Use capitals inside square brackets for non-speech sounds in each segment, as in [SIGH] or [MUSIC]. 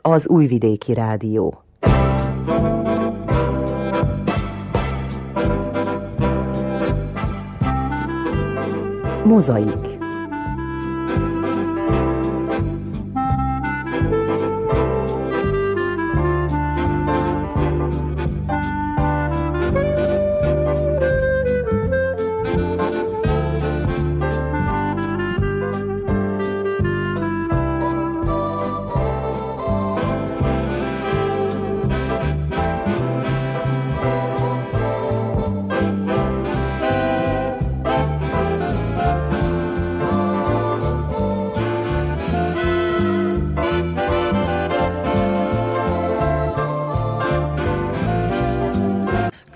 Az Újvidéki Rádió. Mozaik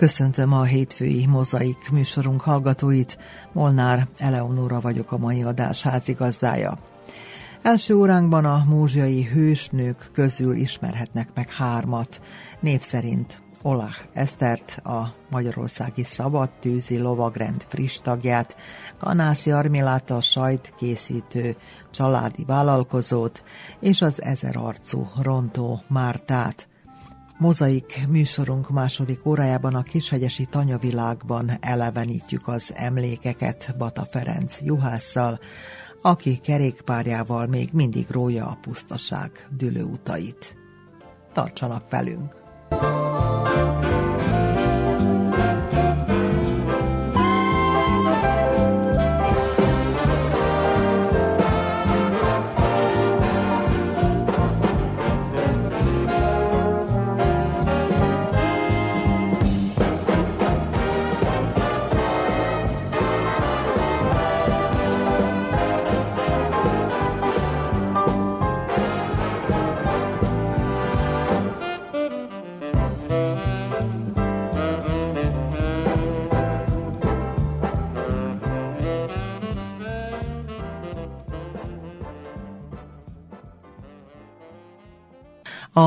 Köszöntöm a hétfői mozaik műsorunk hallgatóit. Molnár Eleonóra vagyok a mai adás házigazdája. Első óránkban a múzsiai hősnők közül ismerhetnek meg hármat. Név szerint Olah Esztert, a Magyarországi Szabadtűzi Lovagrend friss tagját, Kanászi Armilát a sajt készítő családi vállalkozót, és az ezerarcú Rontó Mártát. Mozaik műsorunk második órájában a Kishegyesi Tanyavilágban elevenítjük az emlékeket Bata Ferenc juhásszal, aki kerékpárjával még mindig rója a pusztaság dülőutait. Tartsanak velünk! thank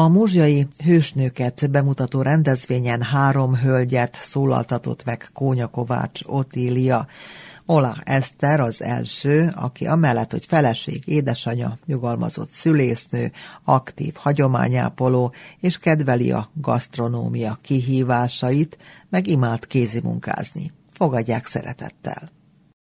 A múzsiai hősnőket bemutató rendezvényen három hölgyet szólaltatott meg Kónya Kovács Otília. Ola Eszter az első, aki amellett, hogy feleség, édesanyja, nyugalmazott szülésznő, aktív hagyományápoló, és kedveli a gasztronómia kihívásait, meg imád kézimunkázni. Fogadják szeretettel!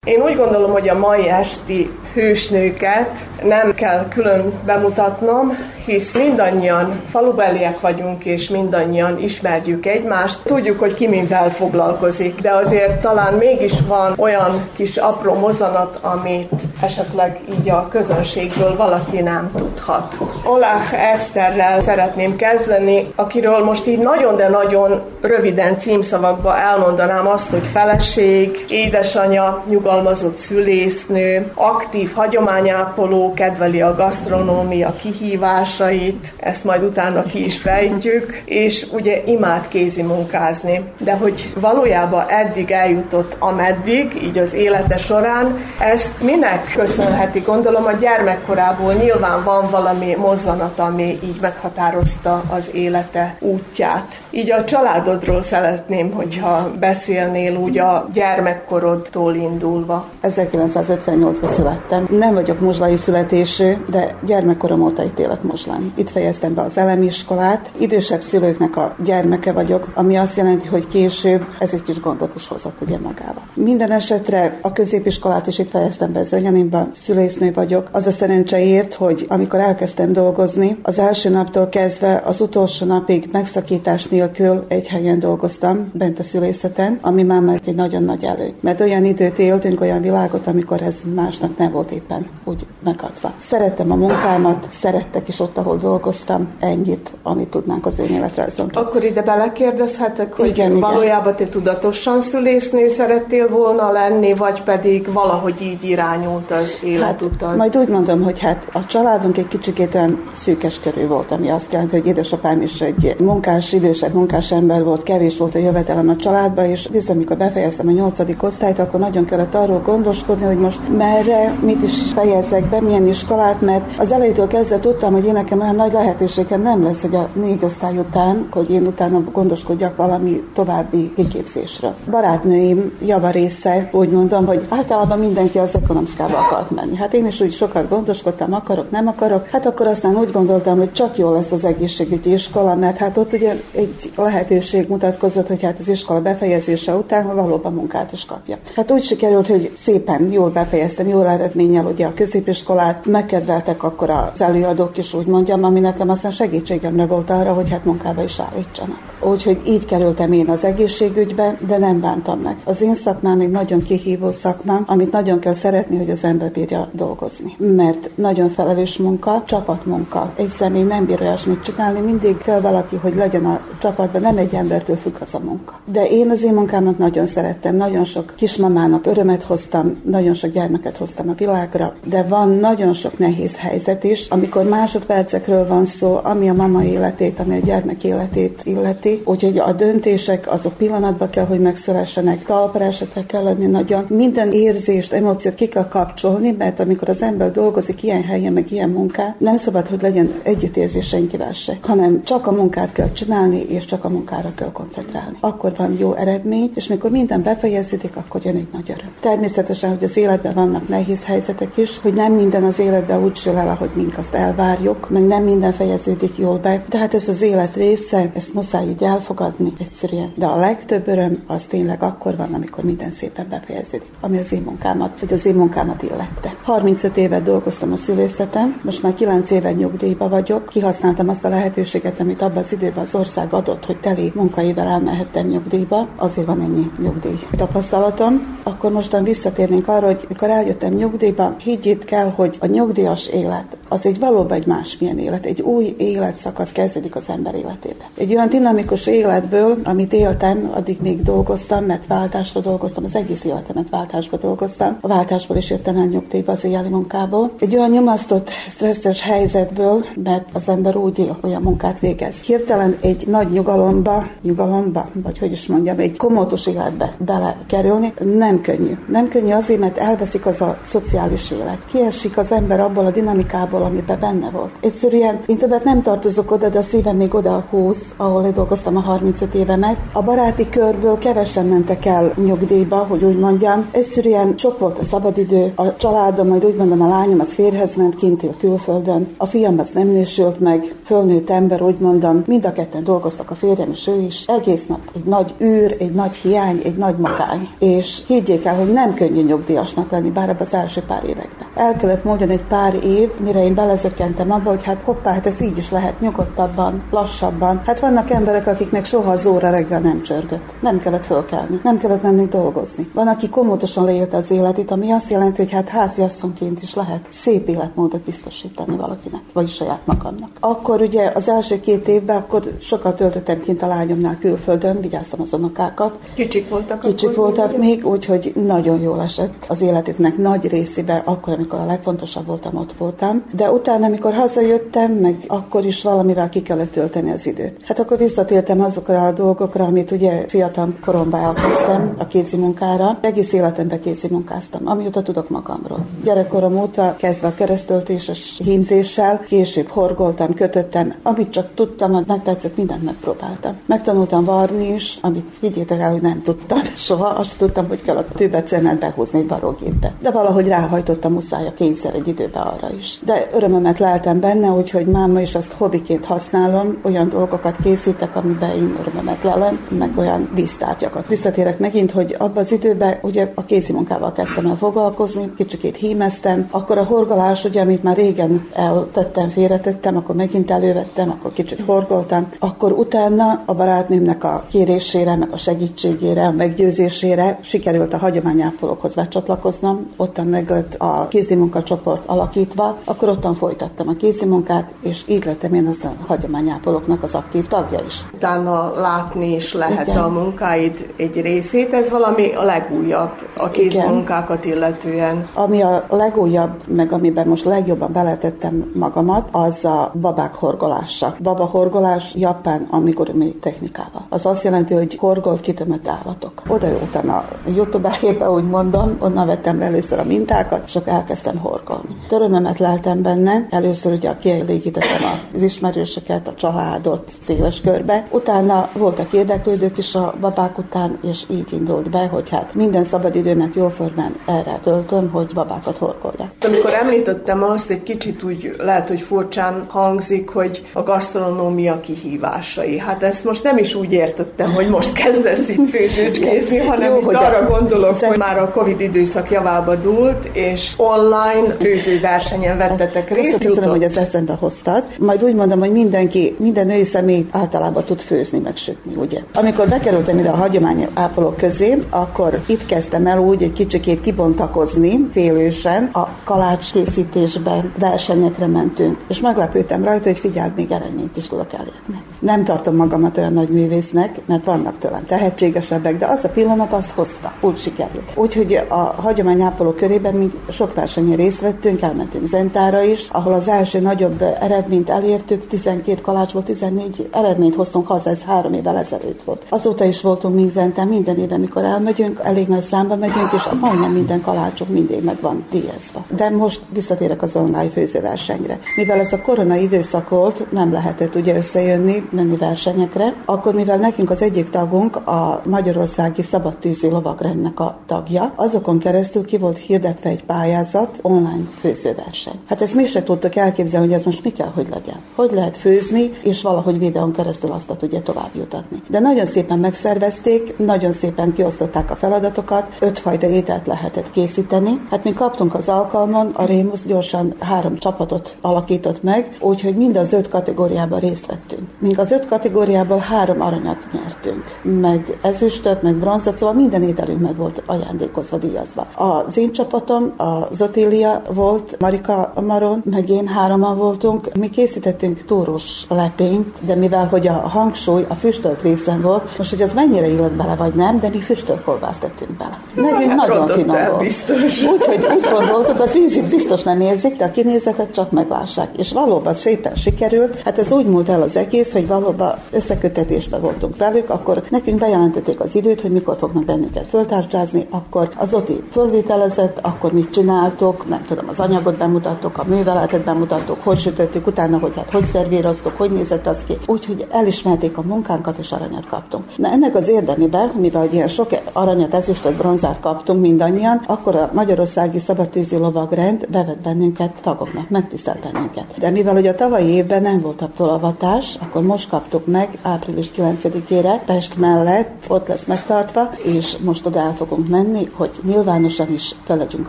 Én úgy gondolom, hogy a mai esti hősnőket nem kell külön bemutatnom, hisz mindannyian falubeliek vagyunk, és mindannyian ismerjük egymást. Tudjuk, hogy ki mivel foglalkozik, de azért talán mégis van olyan kis apró mozzanat, amit esetleg így a közönségből valaki nem tudhat. Olaf Eszterrel szeretném kezdeni, akiről most így nagyon, de nagyon röviden címszavakba elmondanám azt, hogy feleség, édesanyja, nyugalmazott szülésznő, aktív hagyományápoló, kedveli a gasztronómia kihívásait, ezt majd utána ki is fejtjük, és ugye imád kézi munkázni. De hogy valójában eddig eljutott ameddig, így az élete során, ezt minek köszönheti? Gondolom a gyermekkorából nyilván van valami mozzanat, ami így meghatározta az élete útját. Így a családodról szeretném, hogyha beszélnél úgy a gyermekkorodtól indulva. 1958-ban születtem. Nem vagyok muzslai születésű, de gyermekkorom óta itt élek Muzslán. Itt fejeztem be az elemiskolát. Idősebb szülőknek a gyermeke vagyok, ami azt jelenti, hogy később ez egy kis gondot is hozott ugye magával. Minden esetre a középiskolát is itt fejeztem be Zrenyaninban, szülésznő vagyok. Az a szerencse ért, hogy amikor elkezdtem dolgozni, az első naptól kezdve az utolsó napig megszakítás nélkül egy helyen dolgoztam, bent a szülészeten, ami már egy nagyon nagy előny. Mert olyan időt éltünk, olyan világot, amikor ez másnak nem volt éppen úgy megadva. Szerettem a munkámat, szerettek is ott, ahol dolgoztam, ennyit, amit tudnánk az én életrajzon. Akkor ide belekérdezhetek, hogy igen, valójában te tudatosan szülésznő szerettél volna lenni, vagy pedig valahogy így irányult az életutat? Hát, majd úgy mondom, hogy hát a családunk egy kicsikét olyan szűkes körű volt, ami azt jelenti, hogy édesapám is egy munkás, idősebb munkás ember volt, kevés volt a jövedelem a családba, és bizony, amikor befejeztem a nyolcadik osztályt, akkor nagyon kellett arról gondoskodni, hogy most merre, mit is fejezzek be, milyen iskolát, mert az elejétől kezdve tudtam, hogy én nekem olyan nagy lehetőségem nem lesz, hogy a négy osztály után, hogy én utána gondoskodjak valami további kiképzésről. Barátnőim java része, úgy mondom, hogy általában mindenki az ekonomiszkába akart menni. Hát én is úgy sokat gondoskodtam, akarok, nem akarok. Hát akkor aztán úgy gondoltam, hogy csak jó lesz az egészségügyi iskola, mert hát ott ugye egy lehetőség mutatkozott, hogy hát az iskola befejezése után valóban munkát is kapja. Hát úgy sikerült, hogy szépen jól befejeztem, jól eredménnyel ugye a középiskolát, megkedveltek akkor az előadók is, úgy mondjam, ami nekem aztán segítségemre volt arra, hogy hát munkába is állítsanak. Úgyhogy így kerültem én az egészségügybe, de nem bántam meg. Az én szakmám egy nagyon kihívó szakmám, amit nagyon kell szeretni, hogy az ember bírja dolgozni. Mert nagyon felelős munka, csapatmunka. Egy személy nem bír olyasmit csinálni, mindig kell valaki, hogy legyen a csapatban, nem egy embertől függ az a munka. De én az én munkámat nagyon szerettem, nagyon sok kismamának örömet hoztam, nagyon sok gyermeket hoztam a világra, de van nagyon sok nehéz helyzet is, amikor másodpercekről van szó, ami a mama életét, ami a gyermek életét illeti. Úgyhogy a döntések azok pillanatban kell, hogy megszülessenek, talpra esetre kell lenni nagyon. Minden érzést, emóciót ki kell kapcsolni, mert amikor az ember dolgozik ilyen helyen, meg ilyen munkát, nem szabad, hogy legyen együttérzés senkivel se, hanem csak a munkát kell csinálni, és csak a munkára kell koncentrálni. Akkor van jó eredmény, és mikor minden befejeződik, akkor jön egy nagy öröm. Természetesen, hogy az életben vannak nehéz helyzetek is, hogy nem minden az életben úgy sül el, ahogy mink azt elvárjuk, meg nem minden fejeződik jól be, de hát ez az élet része, ezt muszáj így elfogadni egyszerűen. De a legtöbb öröm az tényleg akkor van, amikor minden szépen befejeződik, ami az én munkámat, hogy az én munkámat illette. 35 évet dolgoztam a szülészetem, most már 9 éve nyugdíjba vagyok, kihasználtam azt a lehetőséget, amit abban az időben az ország adott, hogy teli munkaival elmehettem nyugdíjba, azért van ennyi nyugdíj tapasztalatom. Akkor mostan visszatérnénk arra, hogy mikor eljöttem nyugdíjba, higgyét kell, hogy a nyugdíjas élet az egy valóban egy másmilyen élet, egy új életszakasz kezdődik az ember életébe. Egy olyan dinamikus életből, amit éltem, addig még dolgoztam, mert váltásra dolgoztam, az egész életemet váltásba dolgoztam. A váltásból is jöttem el nyugdíjba az éjjeli munkából. Egy olyan nyomasztott, stresszes helyzetből, mert az ember úgy él, olyan munkát végez. Hirtelen egy nagy nyugalomba, nyugalomba, vagy hogy is mondjam, egy komótos életbe belekerülni, nem könnyű. Nem könnyű azért, mert elveszik az a szociális élet. Kiesik az ember abból a dinamikából, amiben benne volt. Egyszerűen én többet nem tartozok oda, de a szívem még oda húz, ahol én dolgoztam a 35 évemet. A baráti körből kevesen mentek el nyugdíjba, hogy úgy mondjam. Egyszerűen sok volt a szabadidő, a családom, majd úgy mondom, a lányom az férhez ment kint él külföldön, a fiam az nem nősült meg, fölnőtt ember, úgy mondom, mind a ketten dolgoztak a férjem és ő is. Egész nap egy nagy űr, egy nagy hiány, egy nagy magány. És higgyék el, hogy nem könnyű nyugdíjasnak lenni, bár az első pár években. El kellett mondani egy pár év, mire én belezökkentem abba, hogy hát hoppá, hát ez így is lehet nyugodtabban, lassabban. Hát vannak emberek, akiknek soha az óra reggel nem csörgött. Nem kellett fölkelni, nem kellett menni dolgozni. Van, aki komótosan leélte az életét, ami azt jelenti, hogy hát háziasszonyként is lehet szép életmódot biztosítani valakinek, vagy saját magamnak. Akkor ugye az első két évben akkor sokat töltöttem kint a lányomnál külföldön, vigyáztam az unokákat. Kicsik voltak Kicsik voltak még, úgyhogy nagyon jól esett az életüknek nagy részébe, akkor, amikor a legfontosabb voltam, ott voltam. De utána, amikor hazajöttem, meg akkor is valamivel ki kellett tölteni az időt. Hát akkor visszatértem azokra a dolgokra, amit ugye fiatal koromban elkezdtem, a kézi munkára. Egész életemben kézi munkáztam, amióta tudok magamról. Gyerekkorom óta kezdve a keresztöltéses hímzéssel, később horgoltam, kötöttem, amit csak tudtam, megtetszett, mindent megpróbáltam. Megtanultam varni is, amit higgyétek el, hogy nem tudtam soha, azt tudtam, hogy kell a tőbecenet behúzni egy varrógépbe. De valahogy ráhajtottam muszáj a kényszer egy időbe arra is. De örömömet leltem benne, úgyhogy máma is azt hobbiként használom, olyan dolgokat készítek, amiben én örömömet lelem, meg olyan dísztárgyakat. Visszatérek megint, hogy abban az időben ugye a kézi munkával kezdtem el foglalkozni, kicsikét hímeztem, akkor a horgolás, ugye, amit már régen eltettem, félretettem, akkor megint elővettem, akkor kicsit horgoltam, akkor utána a barátnőmnek a kérésére, meg a segítségére, a meggyőzésére sikerült a hagyományápolókhoz becsatlakoznom, ottan meg lett a kézimunkacsoport alakítva, akkor ottan folytattam a kézimunkát, és így lettem én az a hagyományápolóknak az aktív tagja is. Utána látni is lehet Igen. a munkáid egy részét, ez valami a legújabb a kézmunkákat illetően. Ami a legújabb, meg amiben most legjobban beletettem magamat, az a babák horgolása. Baba horgolás japán amigurumi technikával. Az azt jelenti, hogy horgolt kitömött állatok. Oda jöttem a youtube úgy mondom, onnan vettem le először a mintákat, és akkor elkezdtem horgolni. Törömömet leltem benne, először ugye kielégítettem az ismerősöket, a családot széles körbe, utána voltak érdeklődők is a babák után, és így indult be, hogy hát minden szabadidőmet jóformán erre töltöm, hogy babákat horkolják. Amikor említettem azt, egy kicsit úgy lehet, hogy furcsán hangzik, hogy a gasztronómia kihívásai. Hát ezt most nem is úgy értettem, hogy most kezdesz itt főzőcskézni, hanem Jó, itt arra gondolok, hogy már a Covid időszak javába dúlt, és online főzőversenyen vettetek részt. Köszönöm, hogy ezt eszembe hoztad. Majd úgy mondom, hogy mindenki, minden női személy általában tud főzni, meg sütni, ugye? Amikor bekerültem ide a hagyomány ápolók közé, akkor itt kezdtem el úgy egy kicsikét kibontakozni félősen. A kalács készítésben versenyekre mentünk, és meglepődtem rajta, hogy figyeld, még eredményt is tudok elérni. Nem tartom magamat olyan nagy művésznek, mert vannak tőlem tehetségesebbek, de az a pillanat azt hozta, úgy sikerült. Úgyhogy a hagyományápoló körében mi sok versenyen részt vettünk, elmentünk Zentára is, ahol az első nagyobb eredményt elértük, 12 kalácsból 14 eredményt hoztunk haza, ez három évvel ezelőtt volt. Azóta is voltunk mi Zentán, minden évben, mikor elmegyünk, elég nagy számba megyünk, és majdnem minden kalácsok mindig meg van díjazva. De most visszatérek az online főzőversenyre. Mivel ez a korona időszak volt, nem lehetett ugye összejönni, menni versenyekre, akkor mivel nekünk az egyik tagunk a Magyarországi Szabadtűzi Lovagrendnek a tagja, azokon keresztül ki volt hirdetve egy pályázat, online főzőverseny. Hát ezt mi se tudtuk elképzelni, hogy ez most mi kell, hogy legyen. Hogy lehet főzni, és valahogy videón keresztül azt tudja tovább jutatni. De nagyon szépen megszervezték, nagyon szépen kiosztották a feladatokat, ötfajta ételt lehetett készíteni. Hát mi kaptunk az alkalmon, a Rémus gyorsan három csapatot alakított meg, úgyhogy mind az öt kategóriában részt vettünk. Mink az öt kategóriából három aranyat nyertünk, meg ezüstöt, meg bronzot, szóval minden ételünk meg volt ajándékozva, díjazva. Az én csapatom, a Zotilia volt, Marika Maron, meg én hároman voltunk. Mi készítettünk túros lepényt, de mivel hogy a hangsúly a füstölt részen volt, most hogy az mennyire illott bele vagy nem, de mi füstölt kolbászt tettünk bele. Nekünk hát nagyon finom volt. Biztos. Úgyhogy úgy gondoltuk, az ízit biztos nem érzik, de a kinézetet csak meglássák. És valóban szépen sikerült. Hát ez úgy múlt el az egész, hogy valóban összekötetésben voltunk velük, akkor nekünk bejelentették az időt, hogy mikor fognak bennünket föltárcsázni, akkor az OTI fölvételezett, akkor mit csináltok, nem tudom, az anyagot bemutattok, a műveletet bemutattok, hogy sütöttük, utána, hogy hát hogy szervíroztok, hogy nézett az ki. Úgyhogy elismerték a munkánkat, és aranyat kaptunk. Na ennek az érdemében, mivel ilyen sok aranyat, ezüstöt, bronzát kaptunk mindannyian, akkor a Magyarországi Szabadtűzi Lovagrend bevett bennünket tagoknak, megtisztelt bennünket. De mivel hogy a tavalyi évben nem volt a felavatás, akkor most kaptuk meg április 9-ére Pest mellett, ott lesz megtartva, és most oda el fogunk menni, hogy nyilvánosan is fel legyünk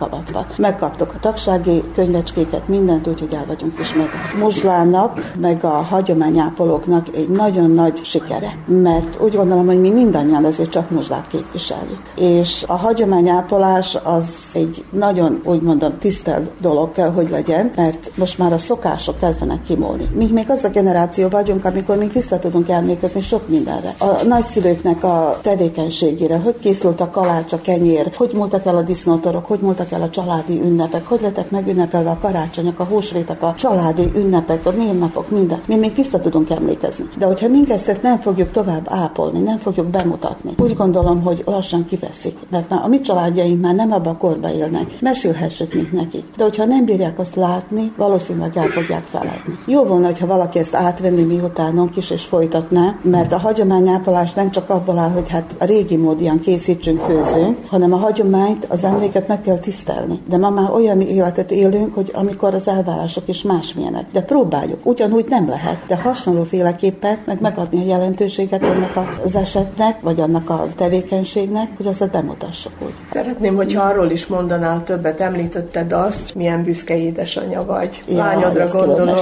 avatva. Megkaptuk a tagsági könyvecskéket, mindent, úgyhogy el vagyunk is meg. Muzslának, meg a hagyományápolóknak egy nagyon nagy sikere, mert úgy gondolom, hogy mi mindannyian azért csak muzslát képviseljük. És a hagyományápolás az egy nagyon, úgy mondom, tisztelt dolog kell, hogy legyen, mert most már a szokások kezdenek kimúlni. Mi még az a generáció vagyunk, amikor még vissza tudunk emlékezni sok mindenre. A nagyszülőknek a tevékenységére, hogy készült a kalács, a kenyér, hogy múltak el a disznótorok, hogy múltak el a családi ünnepek, hogy lettek megünnepelve a karácsonyok, a húsvétek, a családi ünnepek, a névnapok, minden. Mi még vissza tudunk emlékezni. De hogyha minket nem fogjuk tovább ápolni, nem fogjuk bemutatni, úgy gondolom, hogy lassan kiveszik. Mert már a mi családjaink már nem abban a korba élnek. Mesélhessük, mint nekik. De hogyha nem bírják azt látni, valószínűleg el fogják feledni. Jó volna, hogyha valaki ezt átvenni miutánunk is, és folytatná, mert a hagyományápolás nem csak abból áll, hogy hát a régi módian készítsünk, főzünk, hanem a hagyományt, az emléket meg kell tisztelni. De ma már olyan életet élünk, hogy amikor az elvárások is másmilyenek. De próbáljuk. Ugyanúgy nem lehet, de hasonlóféleképpen meg megadni a jelentőséget annak az esetnek, vagy annak a tevékenységnek, hogy azt bemutassuk úgy. Szeretném, hogy arról is mondanál többet, említetted azt, milyen büszke édesanyja vagy. Ja, Lányodra gondolok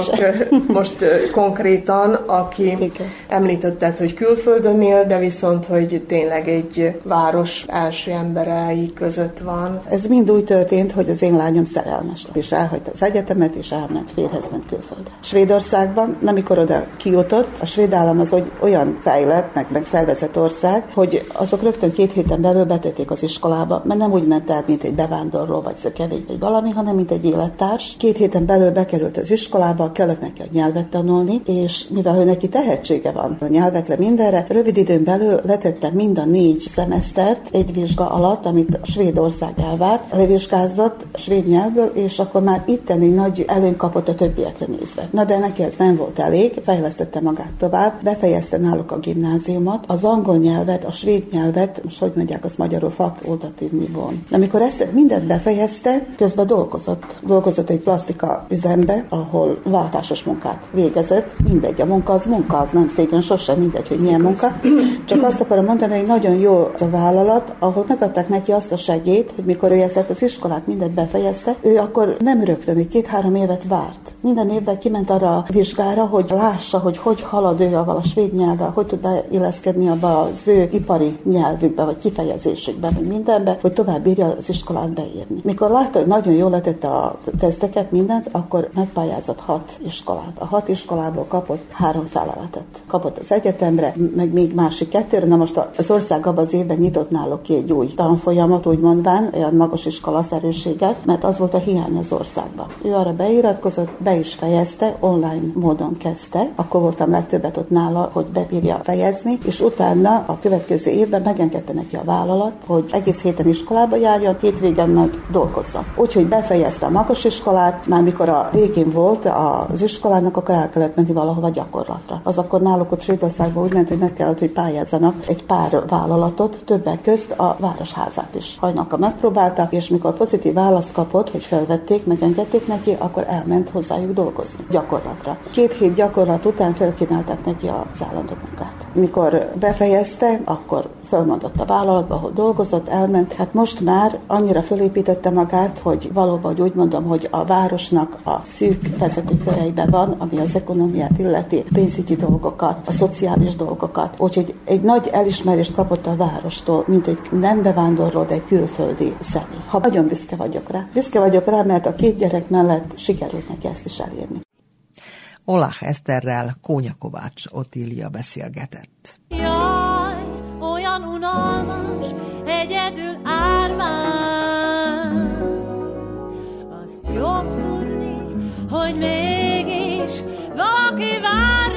most konkrétan, aki Igen. említetted, hogy külföldön él, de viszont, hogy tényleg egy város első emberei között van. Ez mind úgy történt, hogy az én lányom szerelmes lett, és elhagyta az egyetemet, és elment férhez ment külföldre. Svédországban, amikor oda kijutott, a svéd állam az olyan fejlett, meg, meg szervezett ország, hogy azok rögtön két héten belül betették az iskolába, mert nem úgy ment el, mint egy bevándorló, vagy szökevény, vagy valami, hanem mint egy élettárs. Két héten belül bekerült az iskolába, kellett neki a nyelvet tanulni, és mivel ő neki tehetsége van a nyelvekre, mindenre. Rövid időn belül letette mind a négy szemesztert egy vizsga alatt, amit Svédország elvárt, levizsgázott svéd nyelvből, és akkor már itten egy nagy előny kapott a többiekre nézve. Na de neki ez nem volt elég, fejlesztette magát tovább, befejezte náluk a gimnáziumot, az angol nyelvet, a svéd nyelvet, most hogy mondják azt magyarul fakultatív nivón. Amikor ezt mindent befejezte, közben dolgozott. Dolgozott egy plastika üzembe, ahol váltásos munkát végezett. Mindegy, a munka az munka, az nem szégyen sosem mindegy, hogy milyen munka. Csak azt akarom mondani, hogy nagyon jó az a vállalat, ahol megadták neki azt a segét, hogy mikor ő ezt az iskolát mindent befejezte, ő akkor nem rögtön, egy két-három évet várt. Minden évben kiment arra a vizsgára, hogy lássa, hogy hogy halad ő a svéd nyelvvel, hogy tud beilleszkedni abba az ő ipari nyelvükbe, vagy kifejezésükbe, vagy mindenbe, hogy tovább bírja az iskolát beírni. Mikor látta, hogy nagyon jól letette a teszteket, mindent, akkor megpályázott hat iskolát. A hat iskolából kapott három feleletet. Kapott az egyetemre, meg még másik kettőre. Na most az ország abban az évben nyitott náluk ki egy új tanfolyamat, úgy mondván, olyan magas iskolaszerűséget, mert az volt a hiány az országban. Ő arra beiratkozott, be is fejezte, online módon kezdte. Akkor voltam legtöbbet ott nála, hogy bebírja fejezni, és utána a következő évben megengedte neki a vállalat, hogy egész héten iskolába járjon, hétvégen meg dolgozzon. Úgyhogy befejezte a magas iskolát, már mikor a végén volt az iskolának, akkor el kellett menni valahova gyakorlatra. Az akkor náluk ott Svédországban úgy ment, hogy meg kellett, hogy pályázzanak egy pár vállalatot, többek közt a városházát is. Hajnalka megpróbáltak, és mikor pozitív választ kapott, hogy felvették, megengedték neki, akkor elment hozzájuk dolgozni, gyakorlatra. Két hét gyakorlat után felkínálták neki az állandó munkát. Mikor befejezte, akkor fölmondott a vállalatba, ahol dolgozott, elment. Hát most már annyira fölépítette magát, hogy valóban, hogy úgy mondom, hogy a városnak a szűk vezetőköreiben van, ami az ekonomiát illeti, pénzügyi dolgokat, a szociális dolgokat. Úgyhogy egy nagy elismerést kapott a várostól, mint egy nem bevándorló, de egy külföldi személy. Ha nagyon büszke vagyok rá. Büszke vagyok rá, mert a két gyerek mellett sikerült neki ezt is elérni. Olach Eszterrel Kónya Kovács Otília beszélgetett. Olyan unalmas, egyedül árván. Azt jobb tudni, hogy mégis valaki vár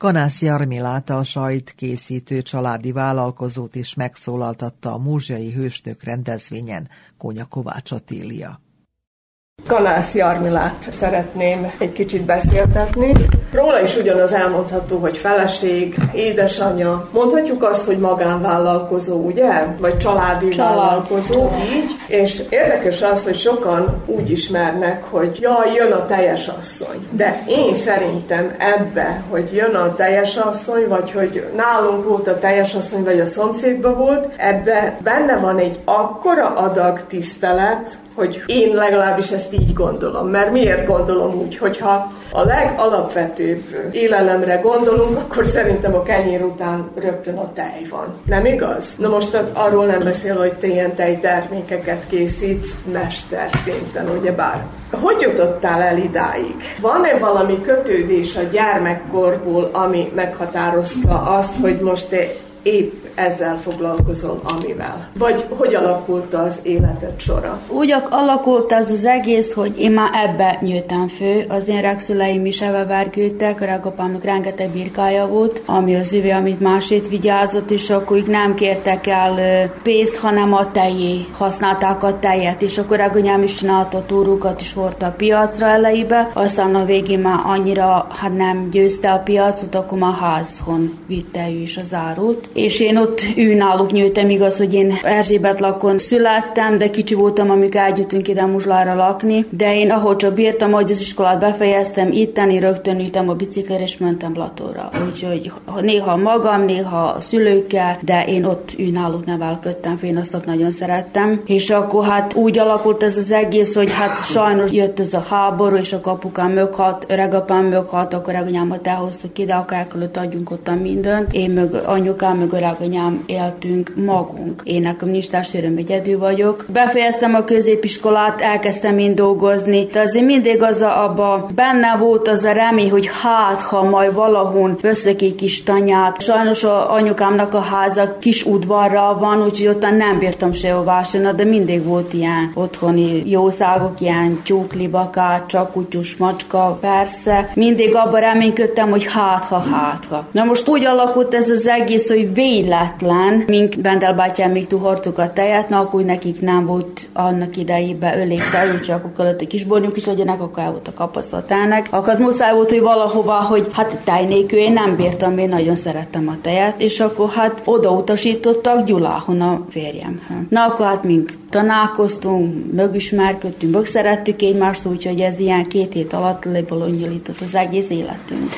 Kanász Jarmilát a sajt készítő családi vállalkozót is megszólaltatta a múzsiai hősnök rendezvényen Kónya Kovács Attilia. Kanász Jarmilát szeretném egy kicsit beszéltetni. Róla is ugyanaz elmondható, hogy feleség, édesanyja. Mondhatjuk azt, hogy magánvállalkozó, ugye? Vagy családi Család. vállalkozó. Így. És érdekes az, hogy sokan úgy ismernek, hogy jaj, jön a teljes asszony. De én szerintem ebbe, hogy jön a teljes asszony, vagy hogy nálunk volt a teljes asszony, vagy a szomszédban volt, ebbe benne van egy akkora adag tisztelet, hogy én legalábbis ezt így gondolom. Mert miért gondolom úgy, hogyha a legalapvetőbb élelemre gondolunk, akkor szerintem a kenyér után rögtön a tej van. Nem igaz? Na most arról nem beszél, hogy te ilyen tejtermékeket készítsz mester szinten, ugye bár. Hogy jutottál el idáig? Van-e valami kötődés a gyermekkorból, ami meghatározta azt, hogy most te épp ezzel foglalkozol, amivel? Vagy hogy alakult az életed sora? Úgy alakult ez az egész, hogy én már ebbe nyíltam fő. Az én regszüleim is ebbe vergődtek, a regapámnak rengeteg birkája volt, ami az üvé, amit másét vigyázott, és akkor így nem kértek el pénzt, hanem a tejé. Használták a tejet, és akkor reganyám is csinálta túrókat, is hordta a piacra elejébe, aztán a végén már annyira hát nem győzte a piacot, akkor már házhon vitte ő is az árut és én ott ő náluk nyőtem, igaz, hogy én Erzsébet lakon születtem, de kicsi voltam, amikor eljöttünk ide Muzslára lakni, de én ahogy csak bírtam, hogy az iskolát befejeztem, itteni rögtön ültem a biciklére, és mentem Latóra. Úgyhogy néha magam, néha a szülőkkel, de én ott ő náluk nevelkedtem, én azt nagyon szerettem. És akkor hát úgy alakult ez az egész, hogy hát sajnos jött ez a háború, és a kapukám meghalt, öregapám meghalt, akkor anyámat elhoztuk ide, akkor elkölött adjunk ott mindent. Én meg anyukám meg anyám éltünk magunk. Én nekem nincs testvérem, egyedül vagyok. Befejeztem a középiskolát, elkezdtem én dolgozni, de azért mindig az a, abba benne volt az a remény, hogy hát, ha majd valahon egy kis tanyát. Sajnos a anyukámnak a háza kis udvarra van, úgyhogy ott nem bírtam sehová de mindig volt ilyen otthoni jószágok, ilyen tyúklibakát, csak kutyus, macska, persze. Mindig abba reménykedtem, hogy hát, ha, hát, ha. Na most úgy alakult ez az egész, hogy véletlen, mink Bendel bátyám még tuhortuk a tejet, na akkor nekik nem volt annak idejében ölék tej, csak akkor kellett egy kis bornyuk is legyenek, akkor el volt a kapasztatának. Akkor muszáj volt, hogy valahova, hogy hát tej nélkül én nem bírtam, én nagyon szerettem a tejet, és akkor hát odautasítottak Gyuláhon a férjem. Na akkor hát mink tanálkoztunk, megismerkedtünk, megszerettük egymást, úgyhogy ez ilyen két hét alatt lebolonyolított az egész életünk.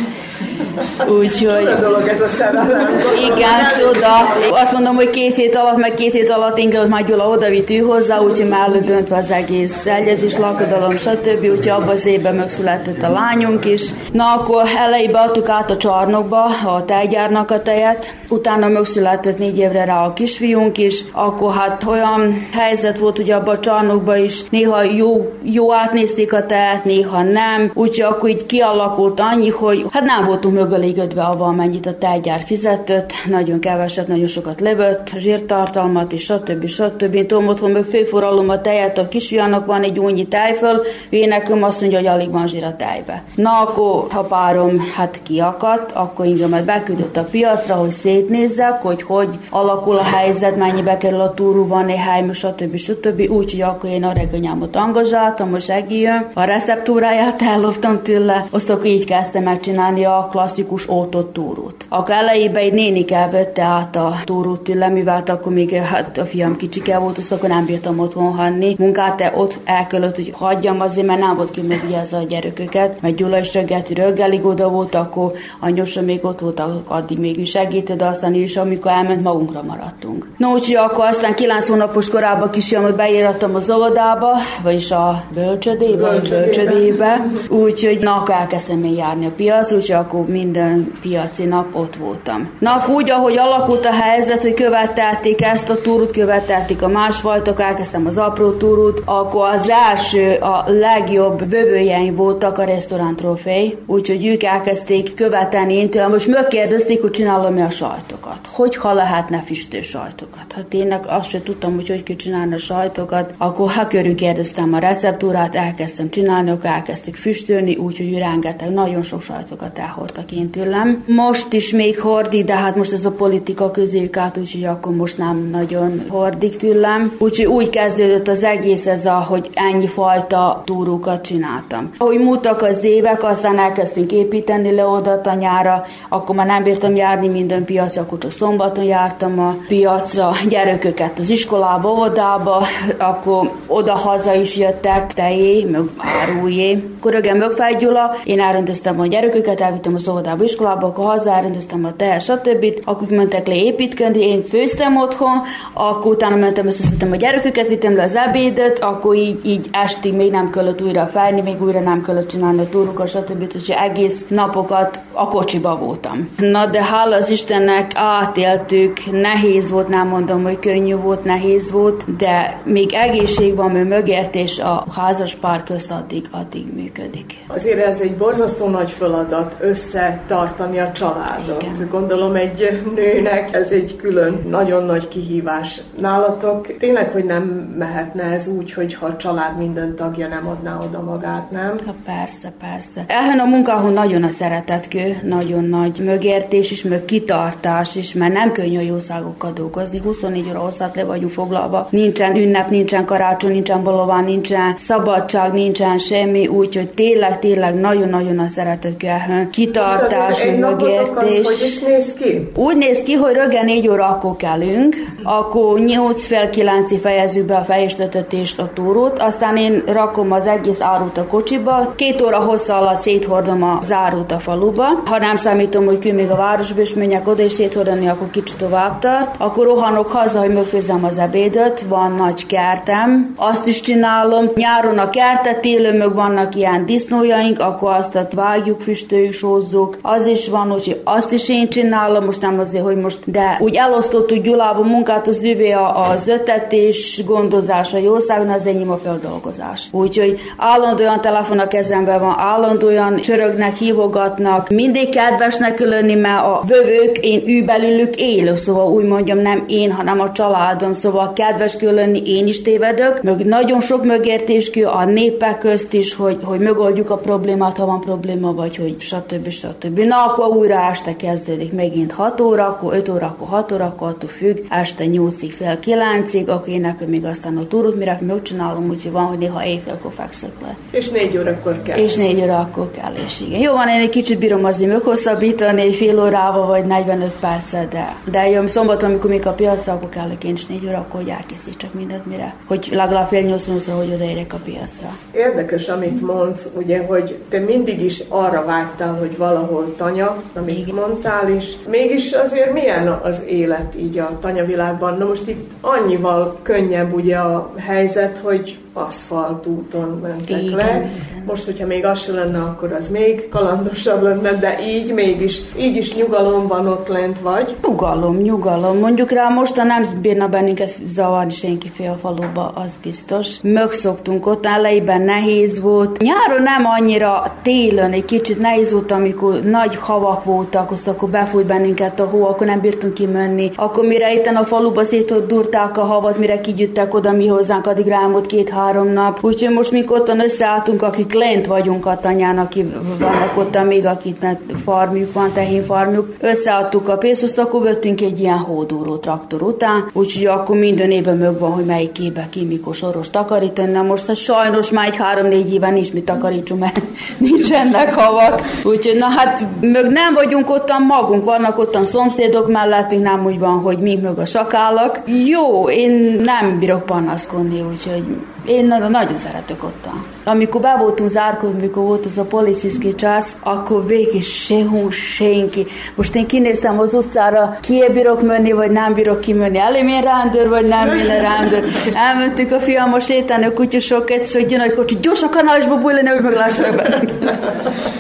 [LAUGHS] Úgyhogy... Csoda dolog ez a szerelem. Igen, csoda. Azt mondom, hogy két hét alatt, meg két hét alatt inkább már Gyula odavitt hozzá, úgyhogy már döntve az egész elgyezés, lakodalom, stb. Úgyhogy abban az évben megszületett a lányunk is. Na akkor elejébe adtuk át a csarnokba a tejgyárnak a tejet, utána megszületett négy évre rá a kisfiunk is, akkor hát olyan helyzet volt, hogy abban a csarnokban is néha jó, jó átnézték a tejet, néha nem, úgyhogy akkor így kialakult annyi, hogy hát nem voltunk mögölégödve avval, mennyit a tejgyár fizetett, nagyon keveset, nagyon sokat levött, zsírtartalmat és stb. stb. Én tudom, otthon meg főforralom a tejet, a kisfiának van egy únyi tejföl, ő nekem azt mondja, hogy alig van zsír a tejbe. Na akkor, ha párom hát kiakadt, akkor ingemet beküldött a piacra, hogy szétnézzek, hogy hogy alakul a helyzet, mennyibe kerül a túrú, van néhány, stb. stb. Úgyhogy akkor én a reganyámot angazsáltam, most segíjön. A receptúráját elloptam tőle, azt akkor így kezdtem megcsinálni a klasszikus ótott túrút. Akkor elejében egy nénike vette át a túrút tőle, mivel akkor még hát a fiam kicsike volt, azt akkor nem bírtam otthon hanni. Munkát te ott elkölött, hogy hagyjam azért, mert nem volt ki ez a gyereköket, mert Gyula is reggelt, reggelig oda volt, akkor anyósa még ott volt, addig még is segített, de aztán is, amikor elment, magunkra maradtunk. No, úgyhogy akkor aztán kilenc hónapos korában kisfiamat beírattam az óvodába, vagyis a bölcsödébe, bölcsödébe. bölcsödébe. úgyhogy na, akkor elkezdtem én járni a piacra, úgyhogy akkor minden piaci nap ott voltam. Na, úgy, ahogy alakult a helyzet, hogy követelték ezt a túrút, követelték a másfajtok, elkezdtem az apró túrút, akkor az első, a legjobb bövőjeim voltak a restaurant trofej, úgyhogy ők elkezdték követelni én tőlem, most megkérdezték, hogy csinálom-e a sajtokat. Hogy ha lehetne füstő sajtokat? Hát én azt sem tudtam, hogy hogy kell csinálni a sajtokat, akkor ha körül kérdeztem a receptúrát, elkezdtem csinálni, akkor elkezdtük füstölni, úgyhogy rengeteg, nagyon sok sajtokat elhordtak én tőlem. Most is még hordi, de hát most ez a politika közéjük át, úgyhogy akkor most nem nagyon hordik tőlem. Úgyhogy úgy kezdődött az egész ez, a, hogy ennyi fajta túrókat csináltam. Ahogy múltak az évek, aztán elkezdtünk építeni le oda tanyára, akkor már nem bírtam járni minden piac, akkor csak szombaton jártam a piacra, gyereköket az iskolába, óvodába, akkor oda-haza is jöttek tejé, meg árujé. Akkor ögen Mögfáj Gyula, én elrendeztem a gyereköket, elvittem az óvodába, iskolába, akkor haza elrendeztem a tejet, stb. Akkor mentek le építkezni, én főztem otthon, akkor utána mentem, összeszedtem a gyerekeket, vittem le az ebédet, akkor így, így estig még nem kellett újra felni, még újra nem kellett csinálni a túrukat, stb. Úgyhogy egész napokat a kocsiba voltam. Na de hála az Istennek átéltük, nehéz volt, nem mondom, hogy könnyű volt, nehéz volt, de még egészség van ő mögért, és a házas pár közt addig, addig működik. Azért ez egy borzasztó nagy feladat össze életbe tartani a családot. Igen. Gondolom egy nőnek ez egy külön nagyon nagy kihívás. Nálatok tényleg, hogy nem mehetne ez úgy, hogy ha a család minden tagja nem adná oda magát, nem? Ha persze, persze. Ehhez a munkahon nagyon a szeretetkő, nagyon nagy mögértés is, mög kitartás is, mert nem könnyű a jószágokkal dolgozni. 24 óra hosszat le vagyunk foglalva. Nincsen ünnep, nincsen karácsony, nincsen bolován, nincsen szabadság, nincsen semmi, úgyhogy tényleg, tényleg nagyon-nagyon a szeretetkő ehhez. Kitartás, egy napotok az, mögértés. hogy is néz ki? Úgy néz ki, hogy reggel 4 óra akkor kelünk, akkor 8 fél 9 fejezzük be a fejéstetést a túrót, aztán én rakom az egész árut a kocsiba, két óra hossza alatt széthordom a zárút a faluba. Ha nem számítom, hogy kül még a városba, és menjek oda és széthordani, akkor kicsit tovább tart. Akkor rohanok haza, hogy megfőzzem az ebédöt, van nagy kertem, azt is csinálom. Nyáron a kertet, télen meg vannak ilyen disznójaink, akkor azt vágjuk, füstöljük, sózzuk. Az is van, úgyhogy azt is én csinálom, most nem azért, hogy most, de úgy elosztottuk Gyulában munkát, az üvé a, az ötetés, gondozás, a jószágon, az enyém a feldolgozás. Úgyhogy állandóan telefon a kezemben van, állandóan csörögnek, hívogatnak, mindig kedvesnek kell lenni, mert a vövők, én ő belülük élő, szóval úgy mondjam, nem én, hanem a családom, szóval kedves kell lenni, én is tévedök, meg nagyon sok mögértés kell a népek közt is, hogy, hogy megoldjuk a problémát, ha van probléma, vagy hogy stb. stb. Na, akkor újra este kezdődik megint 6 óra, akkor 5 óra, akkor 6 óra, akkor attól függ, este 8-ig fél 9-ig, akkor én nekem még aztán a túrót, mire megcsinálom, úgyhogy van, hogy néha éjfélkor fekszek le. És négy órakor kell. És négy óra akkor kell, és igen. Jó van, én egy kicsit bírom azért meghosszabbítani, fél órával, vagy 45 percet, de, de jó, szombaton, amikor még a piacra, akkor kell én is négy óra, akkor hogy elkészítsek mindent, mire, hogy legalább fél nyolc nyolcra, hogy odaérjek a piacra. Érdekes, amit mondsz, ugye, hogy te mindig is arra vágytál, hogy valahol tanya, amit Igen. mondtál, és mégis azért milyen az élet így a tanyavilágban? Na most itt annyival könnyebb ugye a helyzet, hogy aszfalt úton mentek Igen, le. igen. Most, hogyha még az se lenne, akkor az még kalandosabb lenne, de így mégis, így is nyugalom van ott lent vagy. Nyugalom, nyugalom. Mondjuk rá most nem bírna bennünket zavarni senki fél faluba, az biztos. Megszoktunk ott, elejében nehéz volt. Nyáron nem annyira, télen egy kicsit nehéz volt, amikor nagy havak voltak, azt akkor befújt bennünket a hó, akkor nem bírtunk kimenni. Akkor mire itt a faluba szétdurták a havat, mire kigyűjtek oda mi hozzánk, addig rámult két-három nap. Úgyhogy most mi ottan összeálltunk, akik lent vagyunk a tanyán, akik vannak ott még, akiknek farmjuk van, tehén farmjuk. Összeadtuk a pénzt, akkor vettünk egy ilyen hódúró traktor után, úgyhogy akkor minden évben mög van, hogy melyik kébe ki, mikor soros takarítani. Na most hát sajnos már egy három-négy éven nincs mit takarítsunk, mert [LAUGHS] nincsenek havak. Úgyhogy na hát mög nem vagyunk ottan magunk, vannak ottan szomszédok mellettünk, nem úgy van, hogy mi mög a sakállak. Jó, én nem bírok panaszkodni, úgyhogy én na- nagyon szeretek ottan. Amikor be voltunk zárkódni, amikor volt az a policiszki csász, akkor végig sehol senki. Most én kinéztem az utcára, ki bírok menni, vagy nem bírok kimenni. Elém én rándőr, vagy nem én rándőr. Elmentük a fiam a sétálni a kutyusok, egyszer, hogy jön egy kocsi, gyors a kanálisba bújlani, hogy meglássanak bennünket.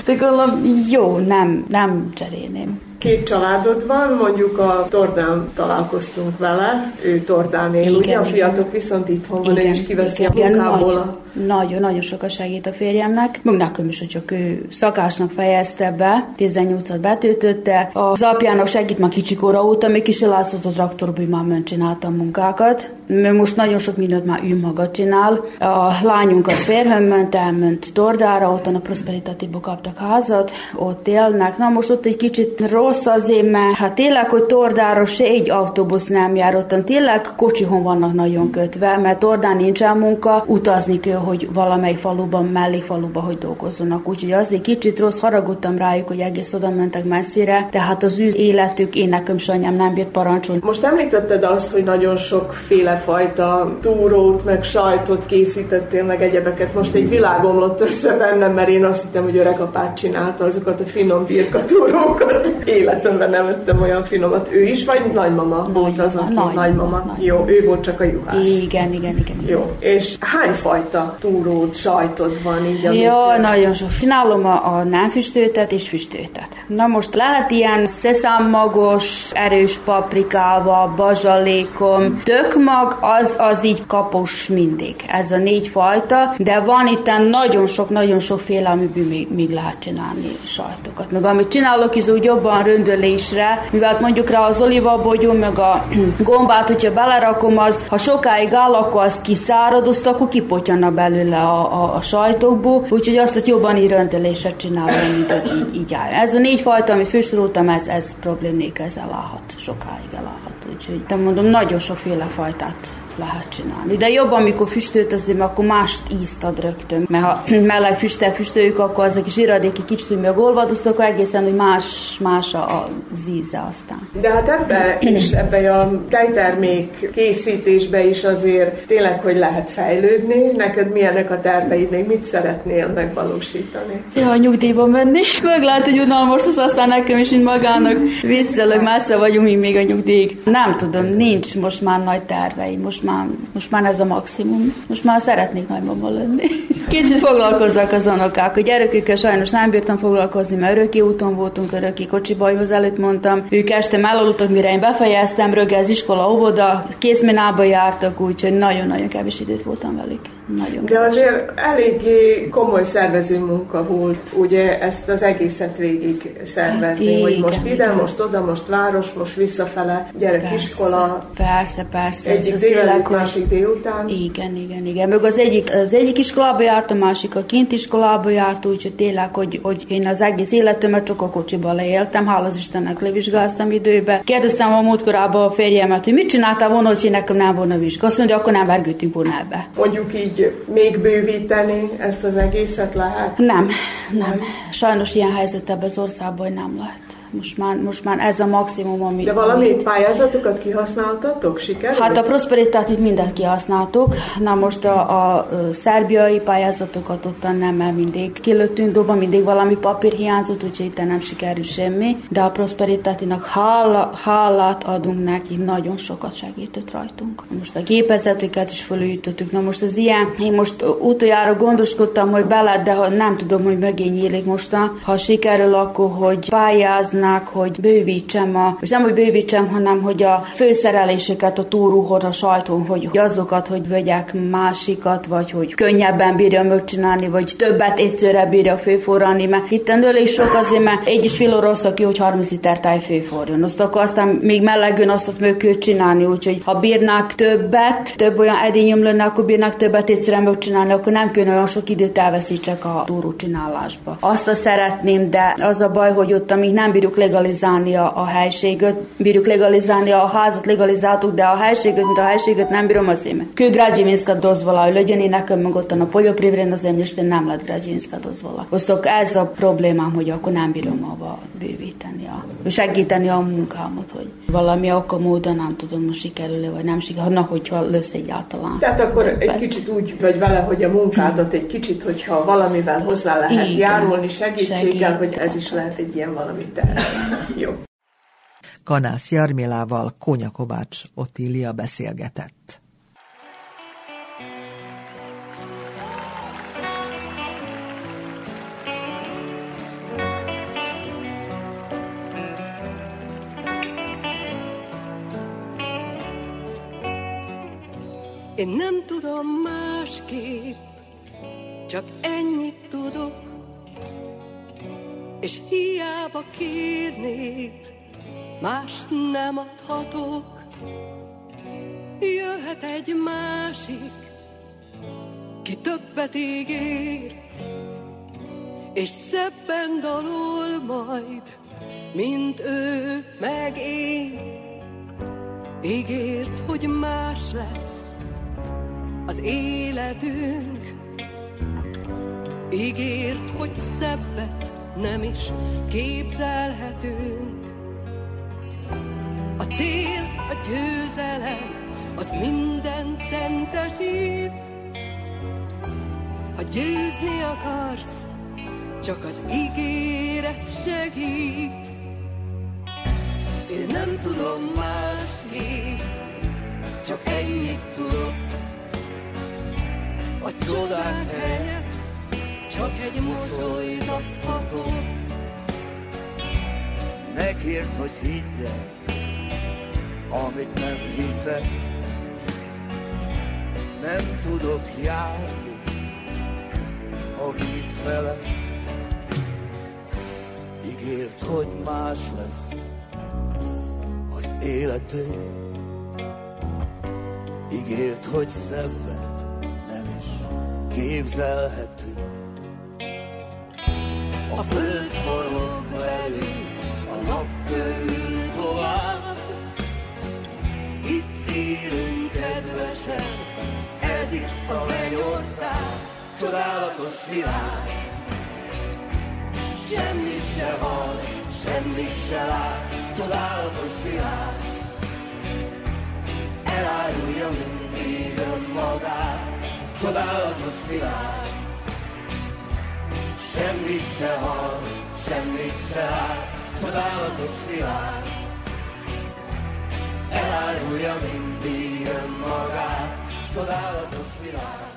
De gondolom, jó, nem, nem cserélném. Két családod van, mondjuk a Tordán találkoztunk vele, ő Tordán él, Igen, ugye? A igen. fiatok viszont itthon van, ő is kiveszi a igen, munkából Nagyon, a nagyon, nagyon sokat segít a férjemnek. Meg nekem is, hogy csak ő szakásnak fejezte be, 18-at betöltötte. Az apjának segít már kicsikora óta, még kis elászott a traktorba, hogy már ment csinálta a munkákat. Mert most nagyon sok mindent már ő maga csinál. A lányunk az férhön ment, elment Tordára, ott a Prosperitatívba kaptak házat, ott élnek. Na most ott egy kicsit rossz azért, mert hát tényleg, hogy Tordára se egy autóbusz nem jár ottan, tényleg kocsihon vannak nagyon kötve, mert Tordán nincsen munka, utazni kell, hogy valamely faluban, mellékfaluba, hogy dolgozzanak. Úgyhogy azért kicsit rossz, haragudtam rájuk, hogy egész oda mentek messzire, tehát az ő életük, én nekem anyám nem bírt parancsolni. Most említetted azt, hogy nagyon sokféle fajta túrót, meg sajtot készítettél, meg egyebeket. Most egy világ omlott össze bennem, mert én azt hittem, hogy öreg apát csinálta azokat a finom birka túrókat. Életemben nem ettem olyan finomat. Ő is, vagy nagymama volt az, aki nagymama, nagymama. nagymama. Jó, ő volt csak a juhász. Igen, igen, igen. igen. Jó, és hány fajta Micsoda túród, sajtod van így, amit... Ja, nagyon sok. Csinálom a, a nem füstöltet és füstöltet. Na most lehet ilyen szeszámmagos, erős paprikával, bazsalékom, tökmag, az, az így kapos mindig. Ez a négy fajta, de van itt nagyon sok, nagyon sokféle, amiből még, még lehet csinálni sajtokat. Meg amit csinálok is úgy jobban röndölésre, mivel mondjuk rá az olivabogyó, meg a gombát, hogyha belerakom, az, ha sokáig áll, akkor az kiszáradozta, akkor kipotyanna belőle a, a, a sajtokból, úgyhogy azt, hogy jobban így csinálom, mint hogy így, így áll. Ez a négy fajta, amit fősoroltam, ez, ez problémék, ez elállhat, sokáig elállhat. Úgyhogy, de mondom, nagyon sokféle fajtát lehet csinálni. De jobb, amikor füstölt, azért, akkor mást ízt ad rögtön. Mert ha [CLEARS THROAT] meleg füstel füstöljük, akkor azok is iradéki kicsit úgy megolvadoztak, akkor egészen hogy más, más a íze aztán. De hát ebbe is, [CLEARS THROAT] ebbe a tejtermék készítésbe is azért tényleg, hogy lehet fejlődni. Neked milyenek a terveid, még mit szeretnél megvalósítani? Ja, a nyugdíjban menni. Meg lehet, hogy unalmas az aztán nekem is, mint magának. Viccelök, messze vagyunk mi még a nyugdíjig. Nem tudom, nincs most már nagy terveim. Most most már, most már ez a maximum. Most már szeretnék nagymama lenni. Kicsit foglalkozzak az unokák. A gyerekükkel sajnos nem bírtam foglalkozni, mert öröki úton voltunk, öröki kocsiba, az előtt mondtam. Ők este elaludtak, mire én befejeztem, rögel az iskola, óvoda, készminába jártak, úgyhogy nagyon-nagyon kevés időt voltam velük. Nagyon De azért eléggé komoly szervező munka volt, ugye ezt az egészet végig szervezni, hát, hogy most ide, igen. most oda, most város, most visszafele, gyerek persze, iskola. Persze, persze. Egyik délelőtt, másik délután. Igen, igen, igen. Meg az egyik, az egyik iskolába járt, a másik a kint iskolába járt, úgyhogy tényleg, hogy, hogy én az egész életemet csak a kocsiba leéltem, hála az Istennek levizsgáztam időbe. Kérdeztem a múltkorában a férjemet, hogy mit csináltál volna, hogy nekem nem volna vizsga. Azt mondja, akkor nem vergődtünk volna ebbe. Mondjuk így még bővíteni ezt az egészet lehet? Nem, nem. Sajnos ilyen helyzet ebben az országban nem lehet. Most már, most már ez a maximum, ami... De valami amit... pályázatokat kihasználtatok? Sikerült? Hát a prosperitátit mindent kihasználtuk. Na most a, a, a szerbiai pályázatokat ott nem, mert mindig kilőttünk doba, mindig valami papír hiányzott, úgyhogy itt nem sikerül semmi. De a prosperitátinak hála, hálát adunk neki, nagyon sokat segített rajtunk. Most a gépezetüket is fölülítettük. Na most az ilyen, én most utoljára gondoskodtam, hogy bele, de nem tudom, hogy mögé nyílik most, ha sikerül, akkor hogy pályázni hívnák, hogy bővítsem a, és nem, hogy bővítsem, hanem hogy a főszereléseket a túrúhon, a sajtón, hogy azokat, hogy vegyek másikat, vagy hogy könnyebben bírja megcsinálni, vagy többet egyszerre bírja főforrani, mert itt is sok azért, mert egy is fél rossz, aki, hogy 30 liter táj főforjon. Azt akkor aztán még melegön azt ott meg csinálni, úgyhogy ha bírnák többet, több olyan edényöm lenne, akkor bírnák többet egyszerre megcsinálni, akkor nem kéne olyan sok időt elveszítsek a túró csinálásba. Azt a szeretném, de az a baj, hogy ott amíg nem bírjuk bírjuk legalizálni a, a helységet, bírjuk legalizálni a házat, legalizáltuk, de a helységet, mint a helységet nem bírom az én. Kő građevinska dozvola, hogy legyen én nekem meg ott a poljoprivredna zemljište nem lett građevinska dozvola. Osztok ez a problémám, hogy akkor nem bírom abba bővíteni, a, segíteni a munkámat, hogy valami akkor módon nem tudom, most sikerül vagy nem sikerül, na, hogyha lesz egyáltalán. Tehát akkor egy kicsit úgy vagy vele, hogy a munkádat egy kicsit, hogyha valamivel hozzá lehet Igen, járulni segítséggel, segít. hogy ez is lehet egy ilyen valami terv. Jó. Kanász Jarmilával Kónya Kovács Otília beszélgetett. Én nem tudom másképp, csak ennyit tudok, és hiába kérnéd, más nem adhatok. Jöhet egy másik, ki többet ígér, és szebben dalol majd, mint ő meg én. Ígért, hogy más lesz az életünk, ígért, hogy szebbet nem is képzelhetünk. A cél, a győzelem, az minden szentesít. Ha győzni akarsz, csak az ígéret segít. Én nem tudom másképp, csak ennyit tudok. A csodák helyett csak egy. Ne kérd, hogy el, amit nem hiszek. Nem tudok járni a víz fele. Ígért, hogy más lesz az életünk. Ígért, hogy szebbet nem is képzelhetünk. A föld forog velünk, a nap körül tovább. Itt élünk kedvesen, ez itt a mennyország, csodálatos világ. Semmit se hall, semmit se lát, csodálatos világ. Elárulja mindig önmagát, csodálatos világ. Semmit se hall, semmit se lát, csodálatos világ. Elárulja mindig önmagát, csodálatos világ.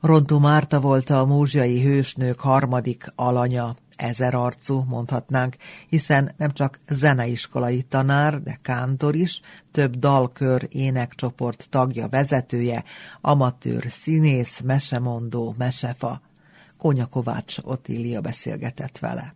Rontó Márta volt a múzsiai hősnők harmadik alanya, ezerarcú mondhatnánk, hiszen nem csak zeneiskolai tanár, de kántor is, több dalkör énekcsoport tagja, vezetője, amatőr, színész, mesemondó, mesefa. Kónya Kovács Otília beszélgetett vele.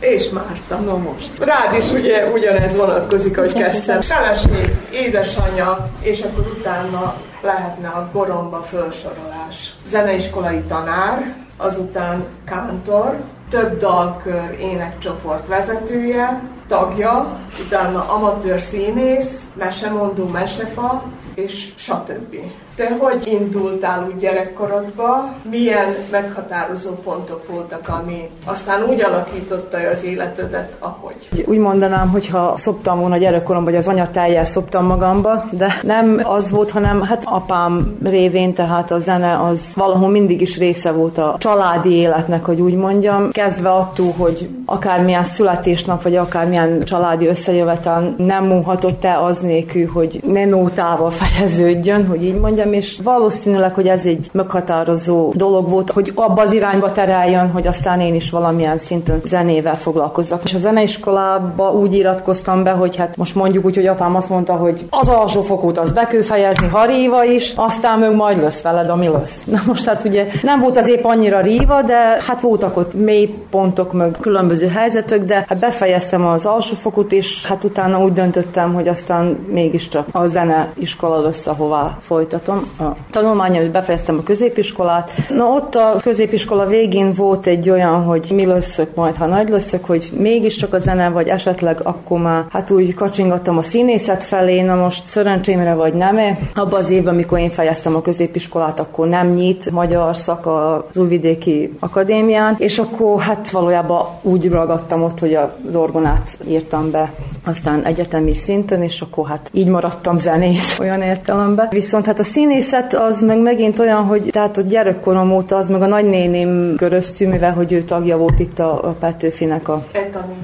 És Márta, no most. Rád is ugye ugyanez vonatkozik, ahogy kezdtem. Feleség, édesanyja, és akkor utána lehetne a goromba felsorolás. Zeneiskolai tanár, azután kántor, több dalkör énekcsoport vezetője, tagja, utána amatőr színész, mesemondó, mesefa, és stb. Te hogy indultál úgy gyerekkorodba? Milyen meghatározó pontok voltak, ami aztán úgy alakította az életedet, ahogy? Úgy mondanám, hogy ha szoptam volna gyerekkoromban, vagy az anyatájjel szoptam magamba, de nem az volt, hanem hát apám révén, tehát a zene az valahol mindig is része volt a családi életnek, hogy úgy mondjam. Kezdve attól, hogy akármilyen születésnap, vagy akármilyen családi összejövetel nem múlhatott el az nélkül, hogy ne nótával [LAUGHS] fejeződjön, hogy így mondjam, és valószínűleg, hogy ez egy meghatározó dolog volt, hogy abba az irányba tereljen, hogy aztán én is valamilyen szinten zenével foglalkozzak. És a zeneiskolába úgy iratkoztam be, hogy hát most mondjuk úgy, hogy apám azt mondta, hogy az alsó fokút az be kell fejezni, ha ríva is, aztán meg majd lesz veled, ami lesz. [LAUGHS] Na most hát ugye nem volt az épp annyira ríva, de hát voltak ott mély pontok, meg különböző helyzetek, de hát befejeztem az alsó fokút, és hát utána úgy döntöttem, hogy aztán mégiscsak a zeneiskola lesz, ahová folytatom a tanulmányom, befejeztem a középiskolát. Na ott a középiskola végén volt egy olyan, hogy mi leszek majd, ha nagy leszek, hogy mégiscsak a zene, vagy esetleg akkor már hát úgy kacsingattam a színészet felé, na most szerencsémre vagy nem -e. Abban az évben, amikor én fejeztem a középiskolát, akkor nem nyit magyar szak az Újvidéki Akadémián, és akkor hát valójában úgy ragadtam ott, hogy az orgonát írtam be aztán egyetemi szinten, és akkor hát így maradtam zenész [LAUGHS] olyan értelemben. Viszont hát a színészet az meg megint olyan, hogy tehát a gyerekkorom óta az meg a nagynéném köröztű, mivel hogy ő tagja volt itt a, a Petőfinek a... Etani.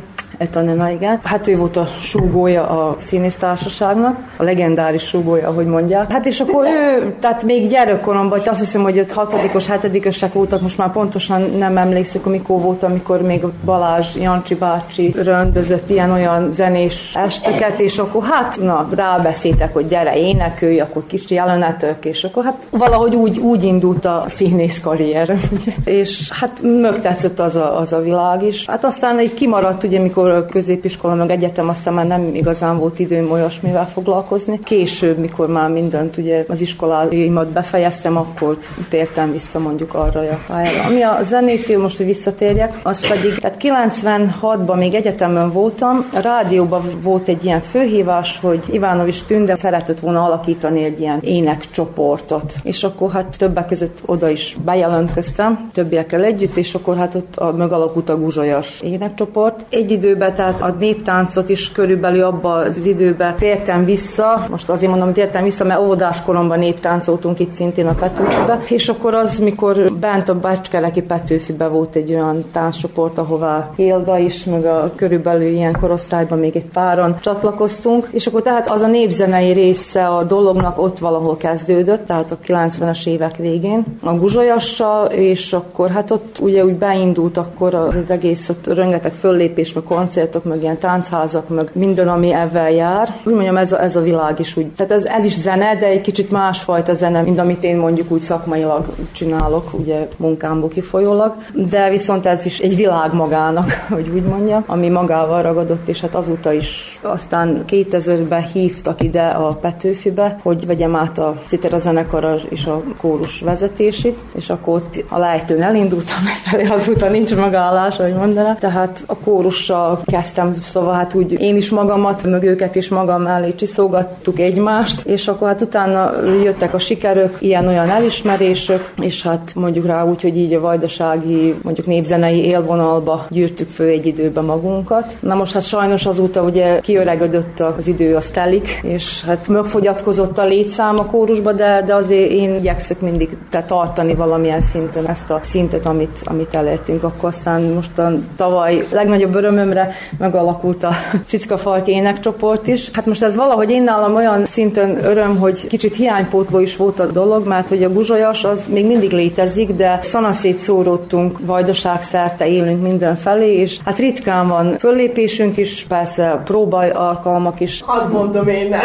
Etanena, igen. Hát ő volt a súgója a színésztársaságnak, a legendáris súgója, ahogy mondják. Hát és akkor ő, tehát még gyerekkoromban, azt hiszem, hogy ott hatodikos, hetedikesek voltak, most már pontosan nem emlékszek, amikor volt, amikor még ott Balázs Jancsi bácsi rendezett ilyen-olyan zenés esteket, és akkor hát, na, rábeszéltek, hogy gyere, énekelj, akkor kis jelenetek, és akkor hát valahogy úgy, úgy indult a színész karrier. és hát mögtetszett az a, az a világ is. Hát aztán egy kimaradt, ugye, mikor a középiskola, meg egyetem, aztán már nem igazán volt időm olyasmivel foglalkozni. Később, mikor már mindent, ugye az iskoláimat befejeztem, akkor tértem vissza mondjuk arra a pályára. Ami a zenét, most, hogy visszatérjek, az pedig, tehát 96-ban még egyetemen voltam, a rádióban volt egy ilyen főhívás, hogy Ivánovics Tünde szeretett volna alakítani egy ilyen énekcsoportot. És akkor hát többek között oda is bejelentkeztem, többiekkel együtt, és akkor hát ott a, megalakult a Guzsolyas énekcsoport. Egy idő időben, tehát a néptáncot is körülbelül abban az időben tértem vissza. Most azért mondom, hogy tértem vissza, mert óvodás koromban néptáncoltunk itt szintén a Petőfibe. És akkor az, mikor bent a Bácskeleki Petőfibe volt egy olyan tánccsoport, ahová Hilda is, meg a körülbelül ilyen korosztályban még egy páron csatlakoztunk, és akkor tehát az a népzenei része a dolognak ott valahol kezdődött, tehát a 90-es évek végén, a guzsolyassal, és akkor hát ott ugye úgy beindult akkor az egész, ott rengeteg föllépés, meg koncertok, meg ilyen táncházak, meg minden, ami ebben jár. Úgy mondjam, ez a, ez a világ is úgy. Tehát ez, ez is zene, de egy kicsit másfajta zene, mint amit én mondjuk úgy szakmailag csinálok, ugye munkámból kifolyólag. De viszont ez is egy világ magának, [LAUGHS] hogy úgy mondja, ami magával ragadott, és hát azóta is aztán 2000-ben hívtak ide a Petőfibe, hogy vegyem át a Citera zenekar és a kórus vezetését, és akkor ott a lejtőn elindultam [LAUGHS] felé, azóta nincs megállás, ahogy mondaná. Tehát a kórussal kezdtem, szóval hát úgy én is magamat, meg őket is magam mellé csiszolgattuk egymást, és akkor hát utána jöttek a sikerök, ilyen-olyan elismerések, és hát mondjuk rá úgy, hogy így a vajdasági, mondjuk népzenei élvonalba gyűrtük fő egy időben magunkat. Na most hát sajnos azóta ugye kiöregödött az idő, az telik, és hát megfogyatkozott a létszám a kórusba, de, de azért én igyekszek mindig te tartani valamilyen szinten ezt a szintet, amit, amit elértünk. Akkor aztán most a tavaly legnagyobb örömömre megalakult a Cicka Falk énekcsoport is. Hát most ez valahogy én nálam olyan szinten öröm, hogy kicsit hiánypótló is volt a dolog, mert hogy a guzsolyas az még mindig létezik, de szanaszét szóródtunk, vajdaság szerte élünk mindenfelé, és hát ritkán van föllépésünk is, persze próba alkalmak is. Hadd mondom én nem.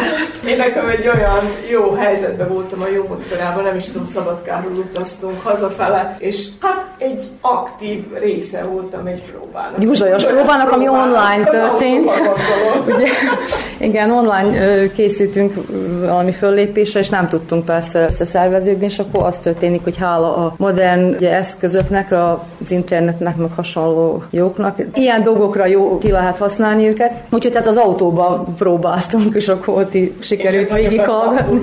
Én nekem egy olyan jó helyzetben voltam a jó korában, nem is tudom, Szabadkáról utaztunk hazafele, és hát egy aktív része voltam egy próbának. Guzsolyos próbának, ami online történt. Ugye, igen, online készültünk valami föllépésre, és nem tudtunk persze összeszerveződni, és akkor az történik, hogy hála a modern ugye, eszközöknek, az internetnek, meg hasonló jóknak, ilyen dolgokra jó ki lehet használni őket. Úgyhogy tehát az autóba próbáltunk, és akkor ott sikerült végighallgatni.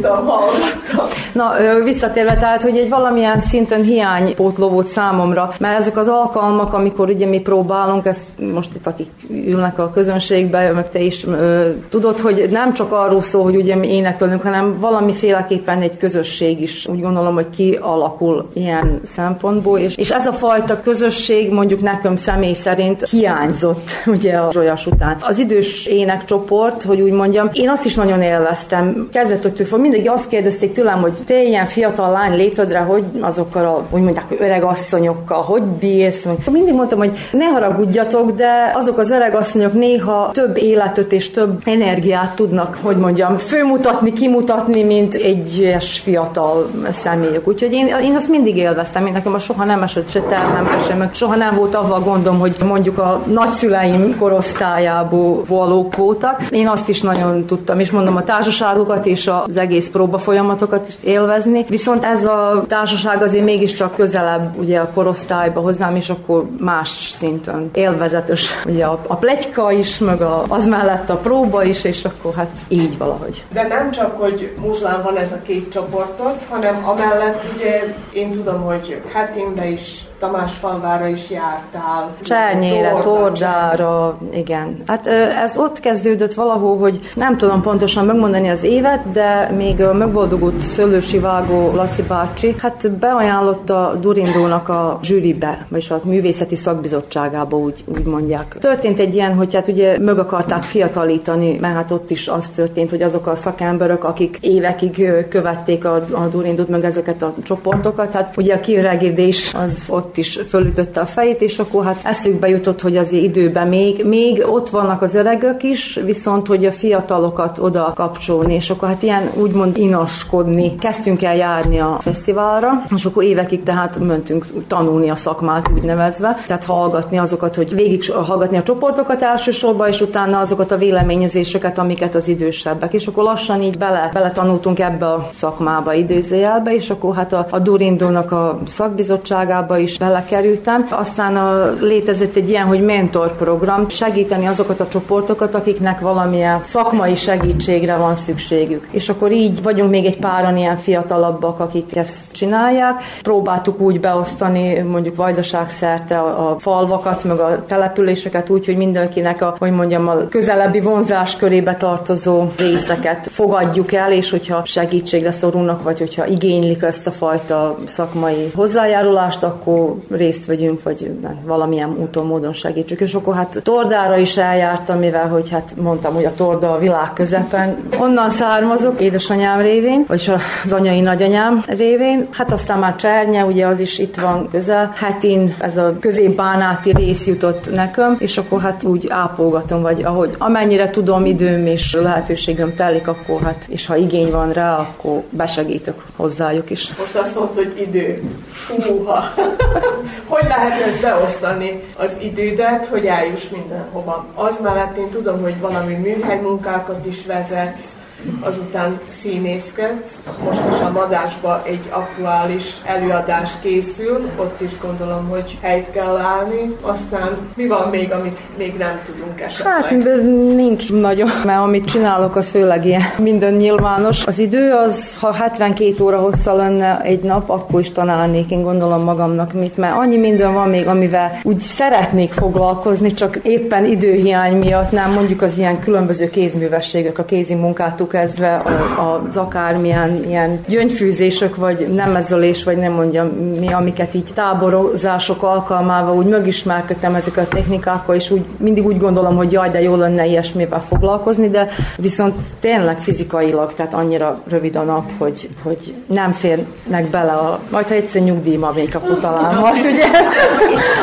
Na, visszatérve, tehát, hogy egy valamilyen szinten hiánypótló volt számomra, mert ezek az alkalmak, amikor ugye mi próbálunk, ezt most itt akik ülnek a közönségbe, meg te is ö, tudod, hogy nem csak arról szól, hogy ugye mi énekelünk, hanem valamiféleképpen egy közösség is úgy gondolom, hogy kialakul ilyen szempontból, és, és ez a fajta közösség mondjuk nekem személy szerint hiányzott [LAUGHS] ugye a Zsolyas után. Az idős énekcsoport, hogy úgy mondjam, én azt is nagyon élveztem. Kezdetektől fog mindig azt kérdezték tőlem, hogy te ilyen fiatal lány létedre, hogy azokkal a, úgy mondják, öreg asszonyokkal, hogy bírsz? Mindig mondtam, hogy ne haragudjatok, de azok az öreg asszonyok néha több életet és több energiát tudnak, hogy mondjam, főmutatni, kimutatni, mint egy ilyes fiatal személyek. Úgyhogy én, én azt mindig élveztem, én nekem a soha nem esett se terhembe sem, meg soha nem volt avval gondom, hogy mondjuk a nagyszüleim korosztályából valók voltak. Én azt is nagyon tudtam, és mondom a társaságokat és az egész próba folyamatokat is élvezni. Viszont ez a társaság azért mégiscsak közelebb ugye a korosztályba hozzám, és akkor más szinten élvezetes. Ugye a, a plegyka is, meg a, az mellett a próba is, és akkor hát így valahogy. De nem csak, hogy Muzslán van ez a két csoportot, hanem amellett ugye én tudom, hogy Hetimbe is Tamás falvára is jártál. Csernyére, Tordára, igen. Hát ez ott kezdődött valahol, hogy nem tudom pontosan megmondani az évet, de még megboldogult Szőlősi Vágó Laci bácsi, hát beajánlotta Durindónak a zsűribe, vagyis a művészeti szakbizottságába, úgy, úgy mondják. Történt egy ilyen, hogy hát ugye meg akarták fiatalítani, mert hát ott is az történt, hogy azok a szakemberek, akik évekig követték a, a Durindót, meg ezeket a csoportokat, hát ugye a kiöregedés az ott ott is fölütötte a fejét, és akkor hát eszükbe jutott, hogy az időben még, még ott vannak az öregök is, viszont hogy a fiatalokat oda kapcsolni, és akkor hát ilyen úgymond inaskodni. Kezdtünk el járni a fesztiválra, és akkor évekig tehát mentünk tanulni a szakmát, úgy nevezve, tehát hallgatni azokat, hogy végig hallgatni a csoportokat elsősorban, és utána azokat a véleményezéseket, amiket az idősebbek. És akkor lassan így bele, bele tanultunk ebbe a szakmába, időzőjelbe, és akkor hát a, a Durindónak a szakbizottságába is is belekerültem. Aztán a, létezett egy ilyen, hogy mentorprogram, segíteni azokat a csoportokat, akiknek valamilyen szakmai segítségre van szükségük. És akkor így vagyunk még egy páran ilyen fiatalabbak, akik ezt csinálják. Próbáltuk úgy beosztani mondjuk vajdaság szerte a, a falvakat, meg a településeket úgy, hogy mindenkinek a, hogy mondjam, a közelebbi vonzás körébe tartozó részeket fogadjuk el, és hogyha segítségre szorulnak, vagy hogyha igénylik ezt a fajta szakmai hozzájárulást, akkor részt vegyünk, vagy valamilyen úton, módon segítsük. És akkor hát Tordára is eljártam, mivel hogy hát mondtam, hogy a Torda a világ közepen. Onnan származok, édesanyám révén, vagy az anyai nagyanyám révén. Hát aztán már Csernye, ugye az is itt van közel. Hetin ez a középbánáti rész jutott nekem, és akkor hát úgy ápolgatom, vagy ahogy amennyire tudom, időm és lehetőségem telik, akkor hát, és ha igény van rá, akkor besegítök hozzájuk is. Most azt mondod, hogy idő. Húha. [LAUGHS] hogy lehet ezt beosztani az idődet, hogy eljuss mindenhova? Az mellett én tudom, hogy valami műhely munkákat is vezetsz, azután színészkedsz. Most is a Madásba egy aktuális előadás készül, ott is gondolom, hogy helyt kell állni. Aztán mi van még, amit még nem tudunk esetleg? Hát nincs nagyon, mert amit csinálok, az főleg ilyen minden nyilvános. Az idő az, ha 72 óra hossza lenne egy nap, akkor is találnék, én gondolom magamnak mit, mert annyi minden van még, amivel úgy szeretnék foglalkozni, csak éppen időhiány miatt nem, mondjuk az ilyen különböző kézművességek, a kézi munkátuk kezdve az akármilyen ilyen gyöngyfűzések, vagy nemezölés, vagy nem mondjam mi, amiket így táborozások alkalmával úgy megismerkedtem ezeket a technikákkal, és úgy mindig úgy gondolom, hogy jaj, de jó lenne ilyesmivel foglalkozni, de viszont tényleg fizikailag, tehát annyira rövid a nap, hogy, hogy nem férnek bele a, majd ha egyszer nyugdíjma még akkor talán majd, ugye,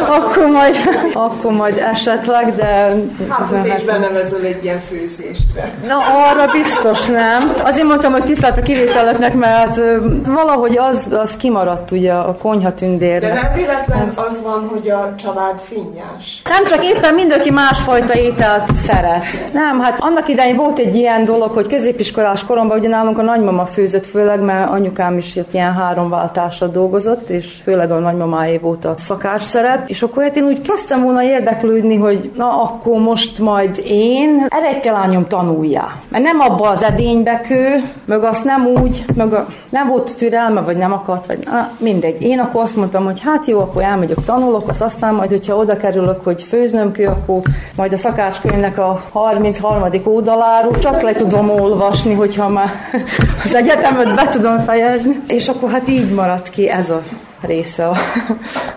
akkor majd, akkor majd esetleg, de... Hát, is benevezol egy ilyen főzéstre. Na, arra biztos nem. Azért mondtam, hogy tisztelt a kivételeknek, mert valahogy az, az kimaradt ugye a konyha tündérnek. De nem véletlen az van, hogy a család finnyás. Nem csak éppen mindenki másfajta ételt szeret. Nem, hát annak idején volt egy ilyen dolog, hogy középiskolás koromban ugye nálunk a nagymama főzött főleg, mert anyukám is itt ilyen három váltásra dolgozott, és főleg a nagymamáé volt a szakás szerep, és akkor hát én úgy kezdtem volna érdeklődni, hogy na akkor most majd én eredj lányom tanuljál. Mert nem abba az edénybe kő, meg azt nem úgy, meg a, nem volt türelme, vagy nem akart, vagy na, mindegy. Én akkor azt mondtam, hogy hát jó, akkor elmegyek, tanulok, az aztán majd, hogyha oda kerülök, hogy főznöm kő, akkor majd a szakácskönyvnek a 33. oldaláról csak le tudom olvasni, hogyha már [LAUGHS] az egyetemet be tudom fejezni. És akkor hát így maradt ki ez a része a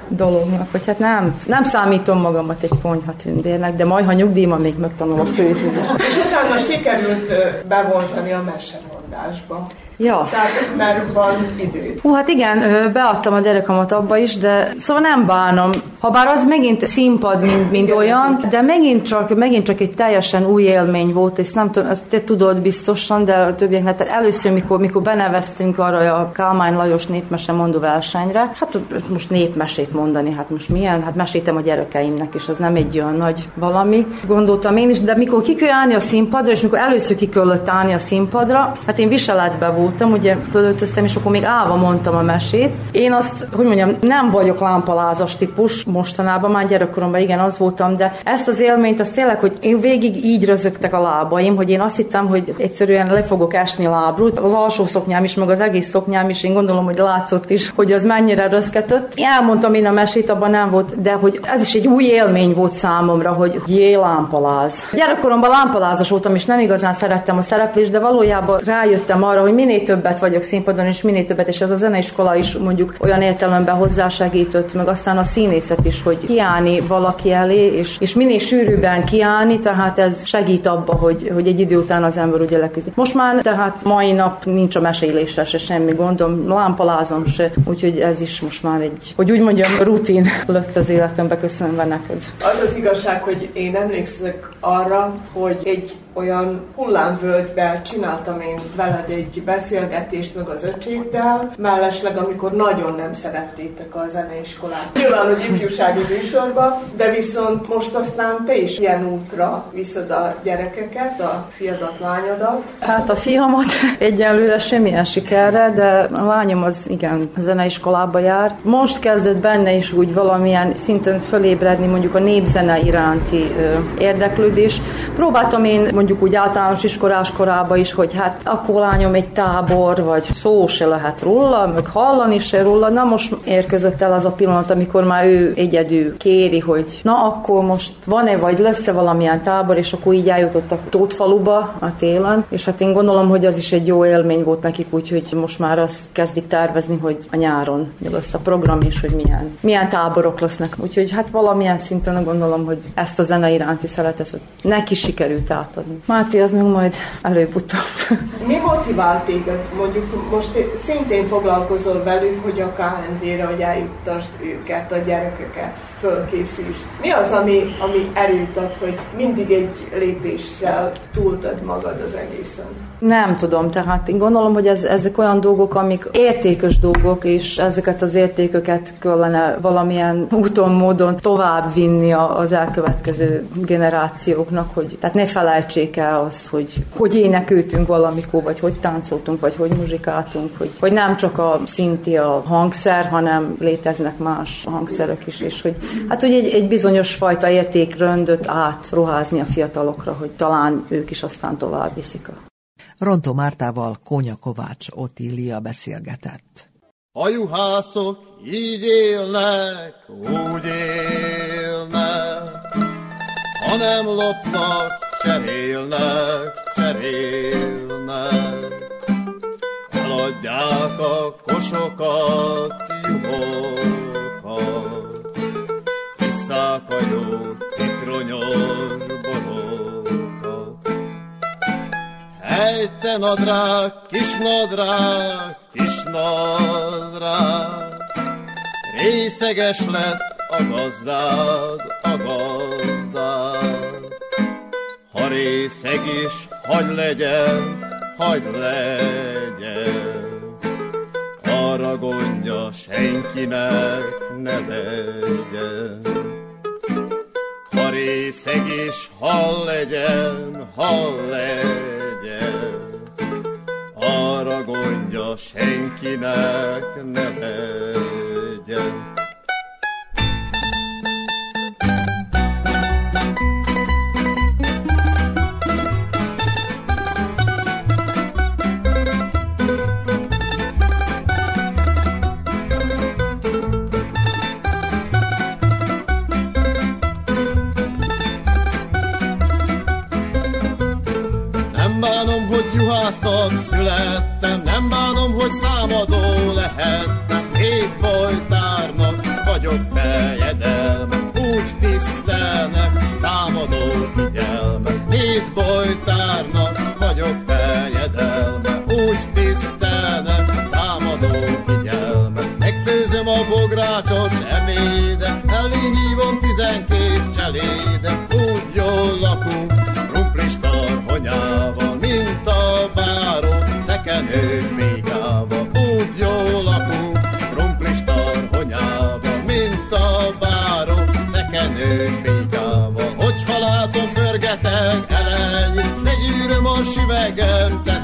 dolognak, hogy hát nem, nem számítom magamat egy konyha tündérnek, de majd, ha nyugdíjban még megtanulok főzni. És utána sikerült bevonzani a mesemondásba. Ja. Tehát, mert van idő. Hú, hát igen, beadtam a derekamat abba is, de szóval nem bánom. Habár az megint színpad, mint, mint olyan, de megint csak, megint csak egy teljesen új élmény volt, és nem tudom, ezt te tudod biztosan, de a többieknek, tehát először, mikor, mikor beneveztünk arra a Kálmány Lajos népmese mondó versenyre, hát most népmesét mondani, hát most milyen, hát mesítem a gyerekeimnek, és az nem egy olyan nagy valami, gondoltam én is, de mikor ki kell állni a színpadra, és mikor először ki kellett állni a színpadra, hát én viseletbe volt voltam, ugye fölöltöztem, és akkor még állva mondtam a mesét. Én azt, hogy mondjam, nem vagyok lámpalázas típus mostanában, már gyerekkoromban igen, az voltam, de ezt az élményt, az tényleg, hogy én végig így rözögtek a lábaim, hogy én azt hittem, hogy egyszerűen le fogok esni lábról. Az alsó szoknyám is, meg az egész szoknyám is, én gondolom, hogy látszott is, hogy az mennyire rözketött. Én elmondtam én a mesét, abban nem volt, de hogy ez is egy új élmény volt számomra, hogy jé, lámpaláz. Gyerekkoromban lámpalázas voltam, és nem igazán szerettem a szereplést, de valójában rájöttem arra, hogy minél többet vagyok színpadon, és minél többet, és ez a zeneiskola is mondjuk olyan értelemben hozzásegített, meg aztán a színészet is, hogy kiállni valaki elé, és, és minél sűrűbben kiállni, tehát ez segít abba, hogy, hogy egy idő után az ember ugye leküzdi. Most már tehát mai nap nincs a mesélésre se semmi gondom, lámpalázom se, úgyhogy ez is most már egy, hogy úgy mondjam, rutin lett az életembe, köszönve neked. Az az igazság, hogy én emlékszek arra, hogy egy olyan hullámvölgybe csináltam én veled egy beszélgetést meg az öcséddel, mellesleg amikor nagyon nem szerettétek a zeneiskolát. Nyilván, hogy ifjúsági műsorba, de viszont most aztán te is ilyen útra viszed a gyerekeket, a fiadat, lányodat. Hát a fiamat [LAUGHS] egyelőre semmilyen sikerre, de a lányom az igen, zeneiskolába jár. Most kezdett benne is úgy valamilyen szinten fölébredni mondjuk a népzene iránti ö, érdeklődés. Próbáltam én mondjuk úgy általános iskolás korába is, hogy hát akkor lányom egy tábor, vagy szó se lehet róla, meg hallani se róla. Na most érkezett el az a pillanat, amikor már ő egyedül kéri, hogy na akkor most van-e vagy lesz-e valamilyen tábor, és akkor így eljutottak Tótfaluba a télen, és hát én gondolom, hogy az is egy jó élmény volt nekik, úgyhogy most már azt kezdik tervezni, hogy a nyáron lesz a program, és hogy milyen, milyen táborok lesznek. Úgyhogy hát valamilyen szinten gondolom, hogy ezt a zene iránti szeretetet neki sikerült átadni. Máté az meg majd előbb-utóbb. Mi motivált téged? Mondjuk most szintén foglalkozol velük, hogy a KNV-re, hogy eljuttasd őket, a gyerekeket, fölkészítsd. Mi az, ami, ami erőt ad, hogy mindig egy lépéssel túltad magad az egészen? Nem tudom, tehát én gondolom, hogy ez, ezek olyan dolgok, amik értékes dolgok, és ezeket az értéköket kellene valamilyen úton, módon tovább vinni az elkövetkező generációknak, hogy tehát ne felejtsék el azt, hogy hogy énekeltünk valamikor, vagy hogy táncoltunk, vagy hogy muzsikáltunk, hogy, hogy nem csak a szinti a hangszer, hanem léteznek más hangszerek is, és hogy hát hogy egy, egy bizonyos fajta értékrendöt átruházni a fiatalokra, hogy talán ők is aztán tovább viszik a Rontó Mártával Kónya Kovács Otília beszélgetett. A juhászok így élnek, úgy élnek, ha nem lopnak, cserélnek, cserélnek. Eladják a kosokat, juhokat, hisszák a jó cikronyos borokat. Hely, te nadrág, kis nadrág, kis nadrág, részeges lett a gazdád, a gazdád. Ha részeg is, hagy legyen, hagy legyen, arra gondja senkinek ne legyen. Részeg is, ha legyen, ha legyen, arra gondja senkinek ne legyen. Juhásznak születtem, nem bánom, hogy számadó lehettem, hét bojtárnak vagyok fejedelme, úgy tisztelnek számadó figyelme. Hét bojtárnak vagyok fejedelme, úgy tisztelnek számadó figyelme. Megfőzöm a bográcsos ebédet, elé hívom tizenkét cselédet, Chibaganta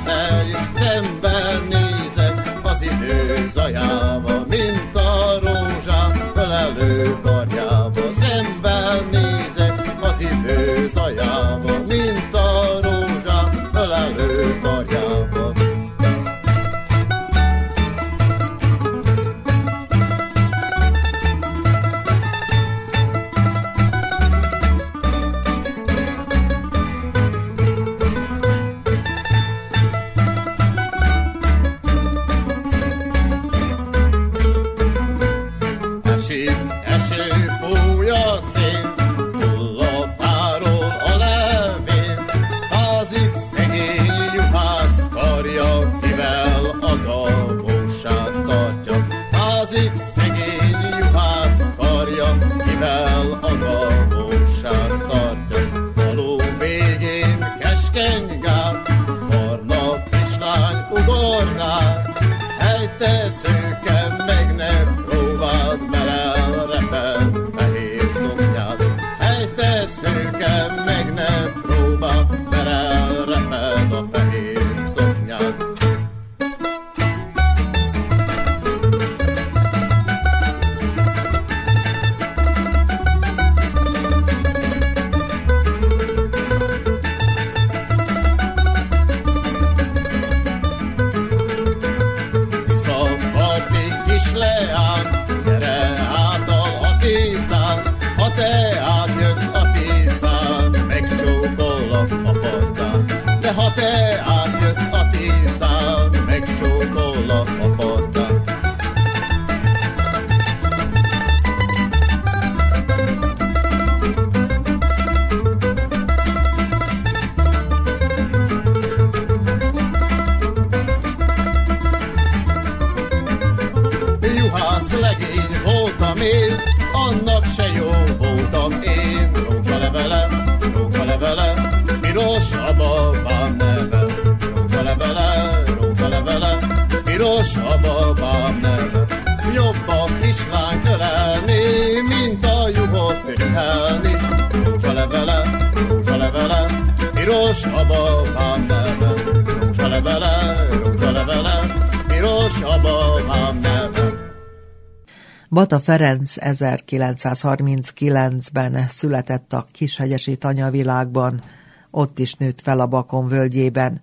Bata Ferenc 1939-ben született a Kishegyesi tanyavilágban, ott is nőtt fel a Bakon völgyében,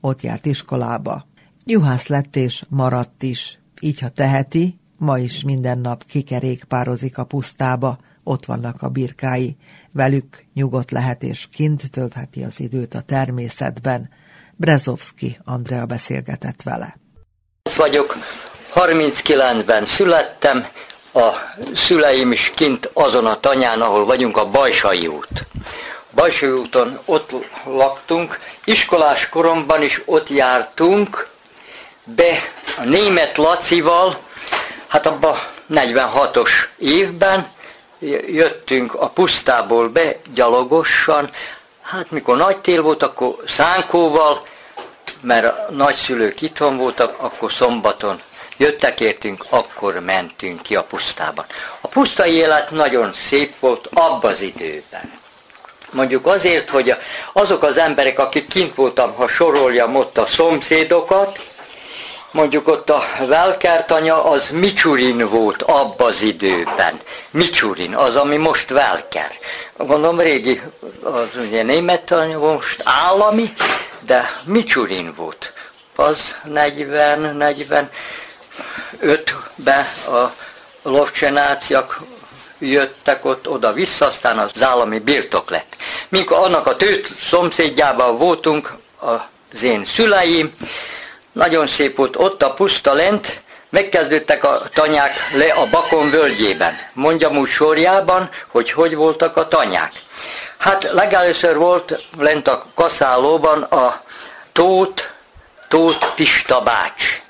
ott járt iskolába. Juhász lett és maradt is, így ha teheti, ma is minden nap kikerékpározik a pusztába, ott vannak a birkái, velük nyugodt lehet és kint töltheti az időt a természetben. Brezovski Andrea beszélgetett vele. vagyok, 39-ben születtem, a szüleim is kint azon a tanyán, ahol vagyunk, a Bajsai út. Bajsai úton ott laktunk, iskolás koromban is ott jártunk, be a német Lacival, hát abban 46-os évben jöttünk a pusztából be gyalogosan, hát mikor nagy tél volt, akkor szánkóval, mert a nagyszülők itthon voltak, akkor szombaton jöttek értünk, akkor mentünk ki a pusztában. A pusztai élet nagyon szép volt abban az időben. Mondjuk azért, hogy azok az emberek, akik kint voltam, ha soroljam ott a szomszédokat, mondjuk ott a Velkertanya, az Micsurin volt abban az időben. Micsurin, az, ami most Velker. Gondolom régi, az ugye német tanya, most állami, de Micsurin volt. Az 40-40 ötbe a lovcsenáciak jöttek ott oda-vissza, aztán az állami birtok lett. Mikor annak a tőt szomszédjában voltunk, az én szüleim, nagyon szép volt ott a puszta lent, megkezdődtek a tanyák le a Bakon völgyében. Mondjam úgy sorjában, hogy hogy voltak a tanyák. Hát legelőször volt lent a kaszálóban a Tóth, Tóth Pista bács.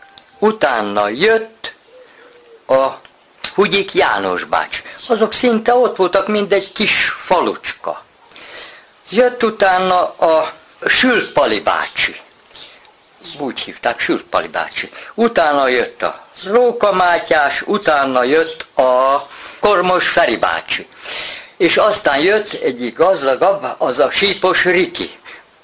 Utána jött a Hugyik János bács. Azok szinte ott voltak, mint egy kis falucska. Jött utána a Sülpali bácsi. Úgy hívták, Sülpali bácsi. Utána jött a Róka Mátyás, utána jött a Kormos Feri bácsi. És aztán jött egyik gazdagabb, az a Sípos Riki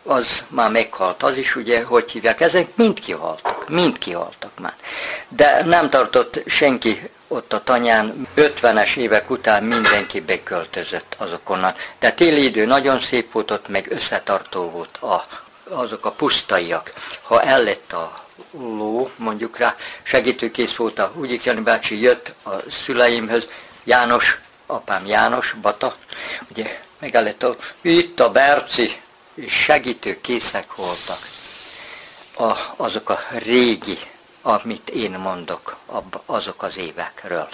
az már meghalt, az is ugye, hogy hívják, ezek mind kihaltak, mind kihaltak már. De nem tartott senki ott a tanyán, 50-es évek után mindenki beköltözött azokonnan. De téli idő nagyon szép volt ott, meg összetartó volt a, azok a pusztaiak. Ha ellett a ló, mondjuk rá, segítőkész volt a Ugyik Jani bácsi, jött a szüleimhöz, János, apám János, Bata, ugye megállett itt a Berci, segítőkészek voltak. A, azok a régi, amit én mondok, ab, azok az évekről.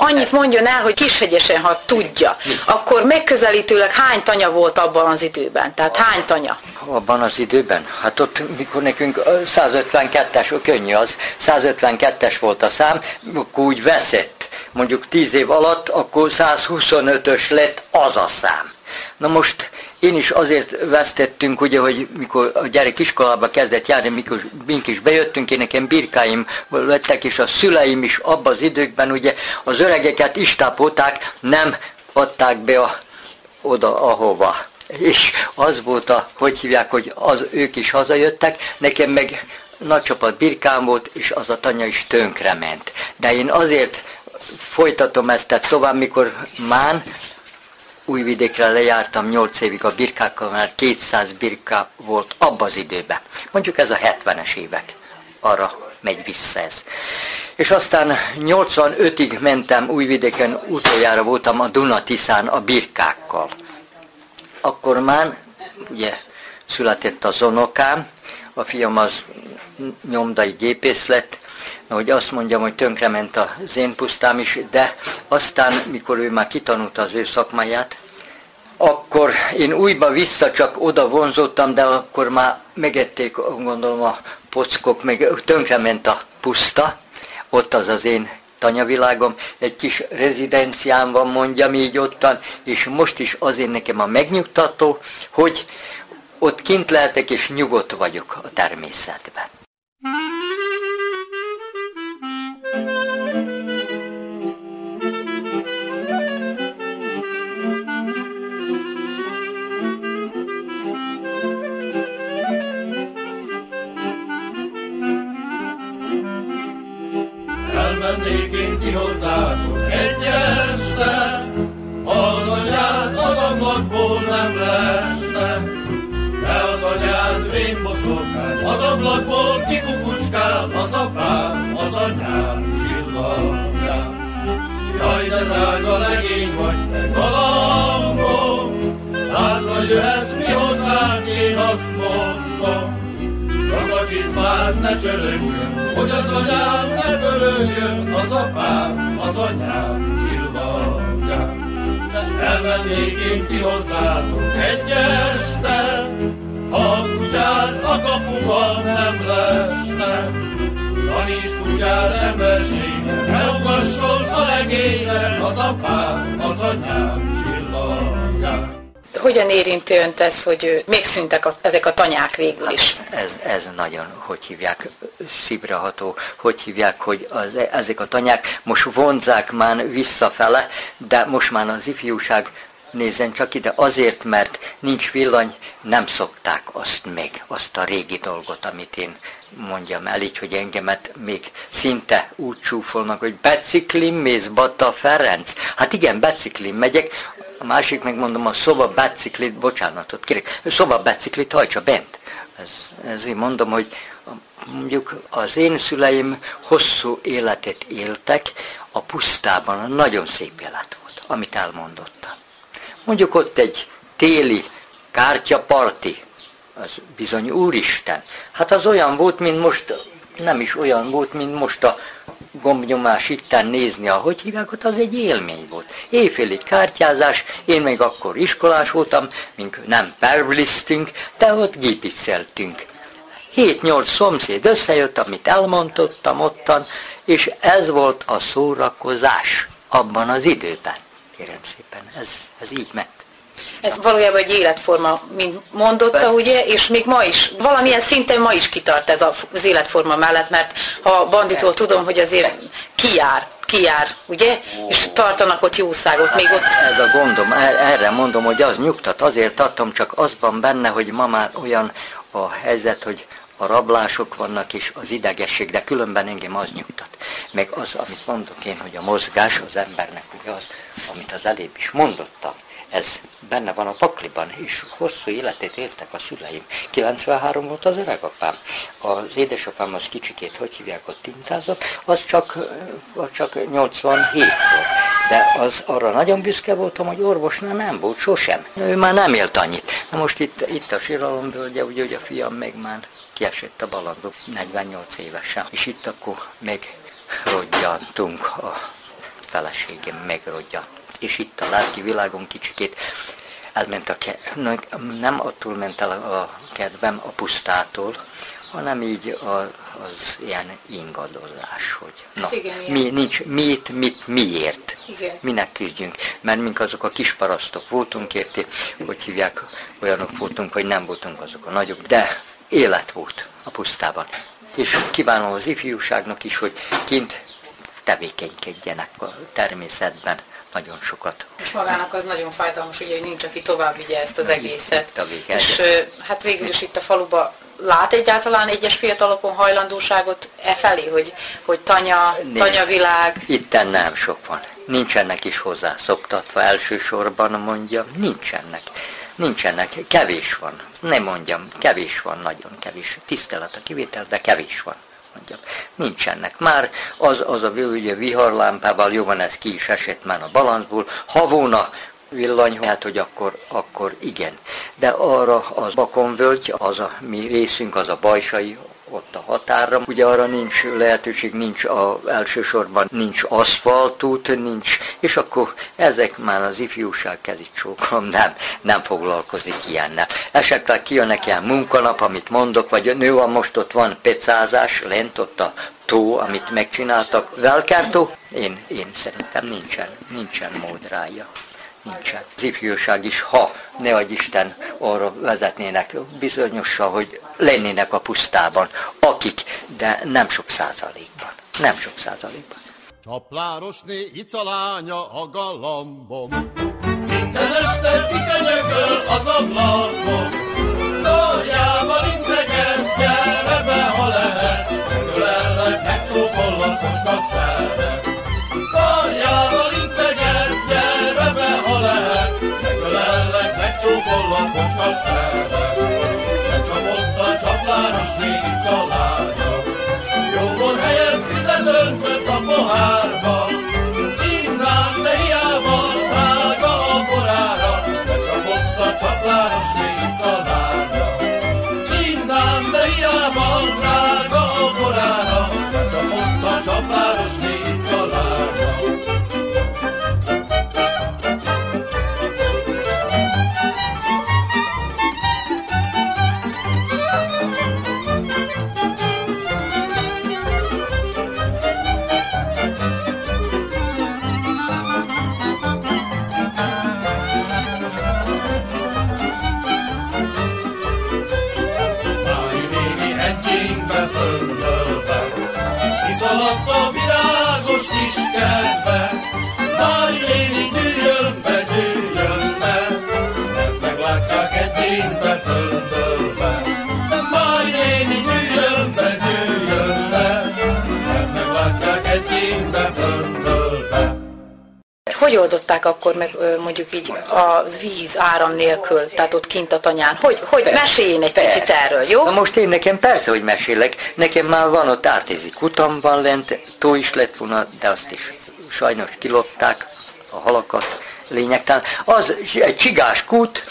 Annyit mondjon el, hogy kishegyesen, ha tudja, akkor megközelítőleg hány tanya volt abban az időben? Tehát hány tanya? Abban az időben? Hát ott, mikor nekünk 152-es, könnyű az, 152-es volt a szám, akkor úgy veszett. Mondjuk 10 év alatt, akkor 125-ös lett az a szám. Na most én is azért vesztettünk, ugye, hogy mikor a gyerek iskolába kezdett járni, mikor mink is bejöttünk, én nekem birkáim lettek, és a szüleim is abban az időkben ugye az öregeket istápolták, nem adták be a, oda, ahova. És az volt a, hogy hívják, hogy az, ők is hazajöttek, nekem meg nagy csapat birkám volt, és az a tanya is tönkrement. De én azért folytatom ezt, tehát tovább, mikor Mán Újvidékre lejártam 8 évig a birkákkal, mert 200 birka volt abban az időben. Mondjuk ez a 70-es évek. Arra megy vissza ez. És aztán 85-ig mentem Újvidéken, utoljára voltam a Dunatiszán a birkákkal. Akkor már, ugye, született az unokám, a fiam az nyomdai gépész lett, hogy azt mondjam, hogy tönkrement az én pusztám is, de aztán, mikor ő már kitanulta az ő szakmáját, akkor én újba vissza csak oda vonzottam, de akkor már megették, gondolom, a pockok, meg tönkrement a puszta, ott az az én tanyavilágom, egy kis rezidenciám van, mondjam így ottan, és most is azért nekem a megnyugtató, hogy ott kint lehetek és nyugodt vagyok a természetben. Leste, de az anyád vén boszorkány, az ablakból kikukucskál, az apám, az anyád csillagját. Jaj, de drága legény vagy te galambom, hátra jöhetsz mi hozzánk, én azt mondom, csak a csizmád ne csörögjön, hogy az anyám ne bölöljön, az apám, az anyám csillagán. Elmennék én ki hozzátok egy este, ha a kutyád a kapuban nem lesne. Taníts kutyád emberségnek, ne ugasson a legénynek, az apám, az csillagán. Hogyan érinti önt ez, hogy még szüntek a, ezek a tanyák végül is? Ez, ez nagyon, hogy hívják, szívreható, hogy hívják, hogy az, ezek a tanyák most vonzák már visszafele, de most már az ifjúság nézzen csak ide, azért, mert nincs villany, nem szokták azt még, azt a régi dolgot, amit én mondjam el, így, hogy engemet még szinte úgy csúfolnak, hogy beciklim mész Bata Ferenc. Hát igen, beciklim megyek, a másik megmondom, a szoba biciklit, bocsánatot kérek, a szoba biciklit hajtsa bent. Ez, ezért mondom, hogy mondjuk az én szüleim hosszú életet éltek, a pusztában nagyon szép élet volt, amit elmondottam. Mondjuk ott egy téli kártyaparti, az bizony Úristen. Hát az olyan volt, mint most, nem is olyan volt, mint most a gombnyomás itten nézni, ahogy hívják, ott az egy élmény volt. Éjfélig kártyázás, én még akkor iskolás voltam, mink nem perblisztünk, de ott gépicceltünk. Hét-nyolc szomszéd összejött, amit elmondottam ottan, és ez volt a szórakozás abban az időben. Kérem szépen, ez, ez így ment. Ez valójában egy életforma, mint mondotta, ugye, és még ma is, valamilyen szinten ma is kitart ez az életforma mellett, mert ha banditól tudom, hogy azért kijár, kijár, ugye, és tartanak ott jószágot, még ott... Ez a gondom, er- erre mondom, hogy az nyugtat, azért tartom, csak az van benne, hogy ma már olyan a helyzet, hogy a rablások vannak és az idegesség, de különben engem az nyugtat. Meg az, amit mondok én, hogy a mozgás az embernek ugye az, amit az elébb is mondottam, ez benne van a pakliban, és hosszú életét éltek a szüleim. 93 volt az öregapám. Az édesapám az kicsikét, hogy hívják, ott tintázott, az csak, az csak 87 volt. De az arra nagyon büszke voltam, hogy orvosnál nem volt sosem. Ő már nem élt annyit. Na most itt, itt a síralombölgye, ugye, hogy a fiam meg már kiesett a balandok 48 évesen. És itt akkor megrodjantunk a feleségem megrodjant és itt a lelki világon kicsikét elment a ke- nem attól ment el a kedvem a pusztától, hanem így a, az ilyen ingadozás, hogy na, Hát igen, ilyen. mi, nincs, mit, mit, miért, Igen. minek küzdjünk, mert mink azok a kis parasztok voltunk, érti, hogy hívják, olyanok voltunk, hogy nem voltunk azok a nagyok, de élet volt a pusztában. És kívánom az ifjúságnak is, hogy kint tevékenykedjenek a természetben nagyon sokat. És magának az nagyon fájdalmas, ugye, hogy nincs, aki tovább vigye ezt az egészet. Itt a. És hát végül is itt a faluba lát egyáltalán egyes fiatalokon hajlandóságot e felé, hogy, hogy tanya, Nincs. tanyavilág, Itten nem sok van. Nincsenek is hozzá szoktatva elsősorban mondjam, nincsenek. Nincsenek, kevés van. Nem mondjam, kevés van, nagyon kevés. Tisztelet a kivétel, de kevés van. Mondjam. Nincsenek. Már az, az a ugye viharlámpával, jó van, ez ki is esett már a balanszból. Ha volna villany, hát hogy akkor, akkor igen. De arra az Bakonvölgy, az a mi részünk, az a bajsai, ott a határra. Ugye arra nincs lehetőség, nincs a, elsősorban nincs aszfaltút, nincs, és akkor ezek már az ifjúság kezit csókolom, [LAUGHS] nem, nem foglalkozik ilyennel. Esetleg kijönnek ilyen munkanap, amit mondok, vagy a nő van most ott van pecázás, lent ott a tó, amit megcsináltak, velkártó, én, én szerintem nincsen, nincsen mód rája nincsen. Az ifjúság is, ha ne adj Isten arra vezetnének bizonyosan, hogy lennének a pusztában, akik, de nem sok százalékban. Nem sok százalékban. Csaplárosné icalánya a galambom. Minden este kikenyököl az ablakon. Karjával integet, gyere be, ha lehet. Megölellek, megcsókollak, hogyha szeret. Karjával Megölellek, megcsókollak, hogyha szeret. Becsapott a csaplárosné icalánya. Jóbor Hogy oldották akkor meg mondjuk így a víz áram nélkül, tehát ott kint a tanyán? Hogy, hogy meséljen egy picit erről, jó? Na most én nekem persze, hogy mesélek. Nekem már van ott ártézi kutam van lent, tó is lett volna, de azt is sajnos kilopták a halakat lényegtelen. Az egy csigás kút,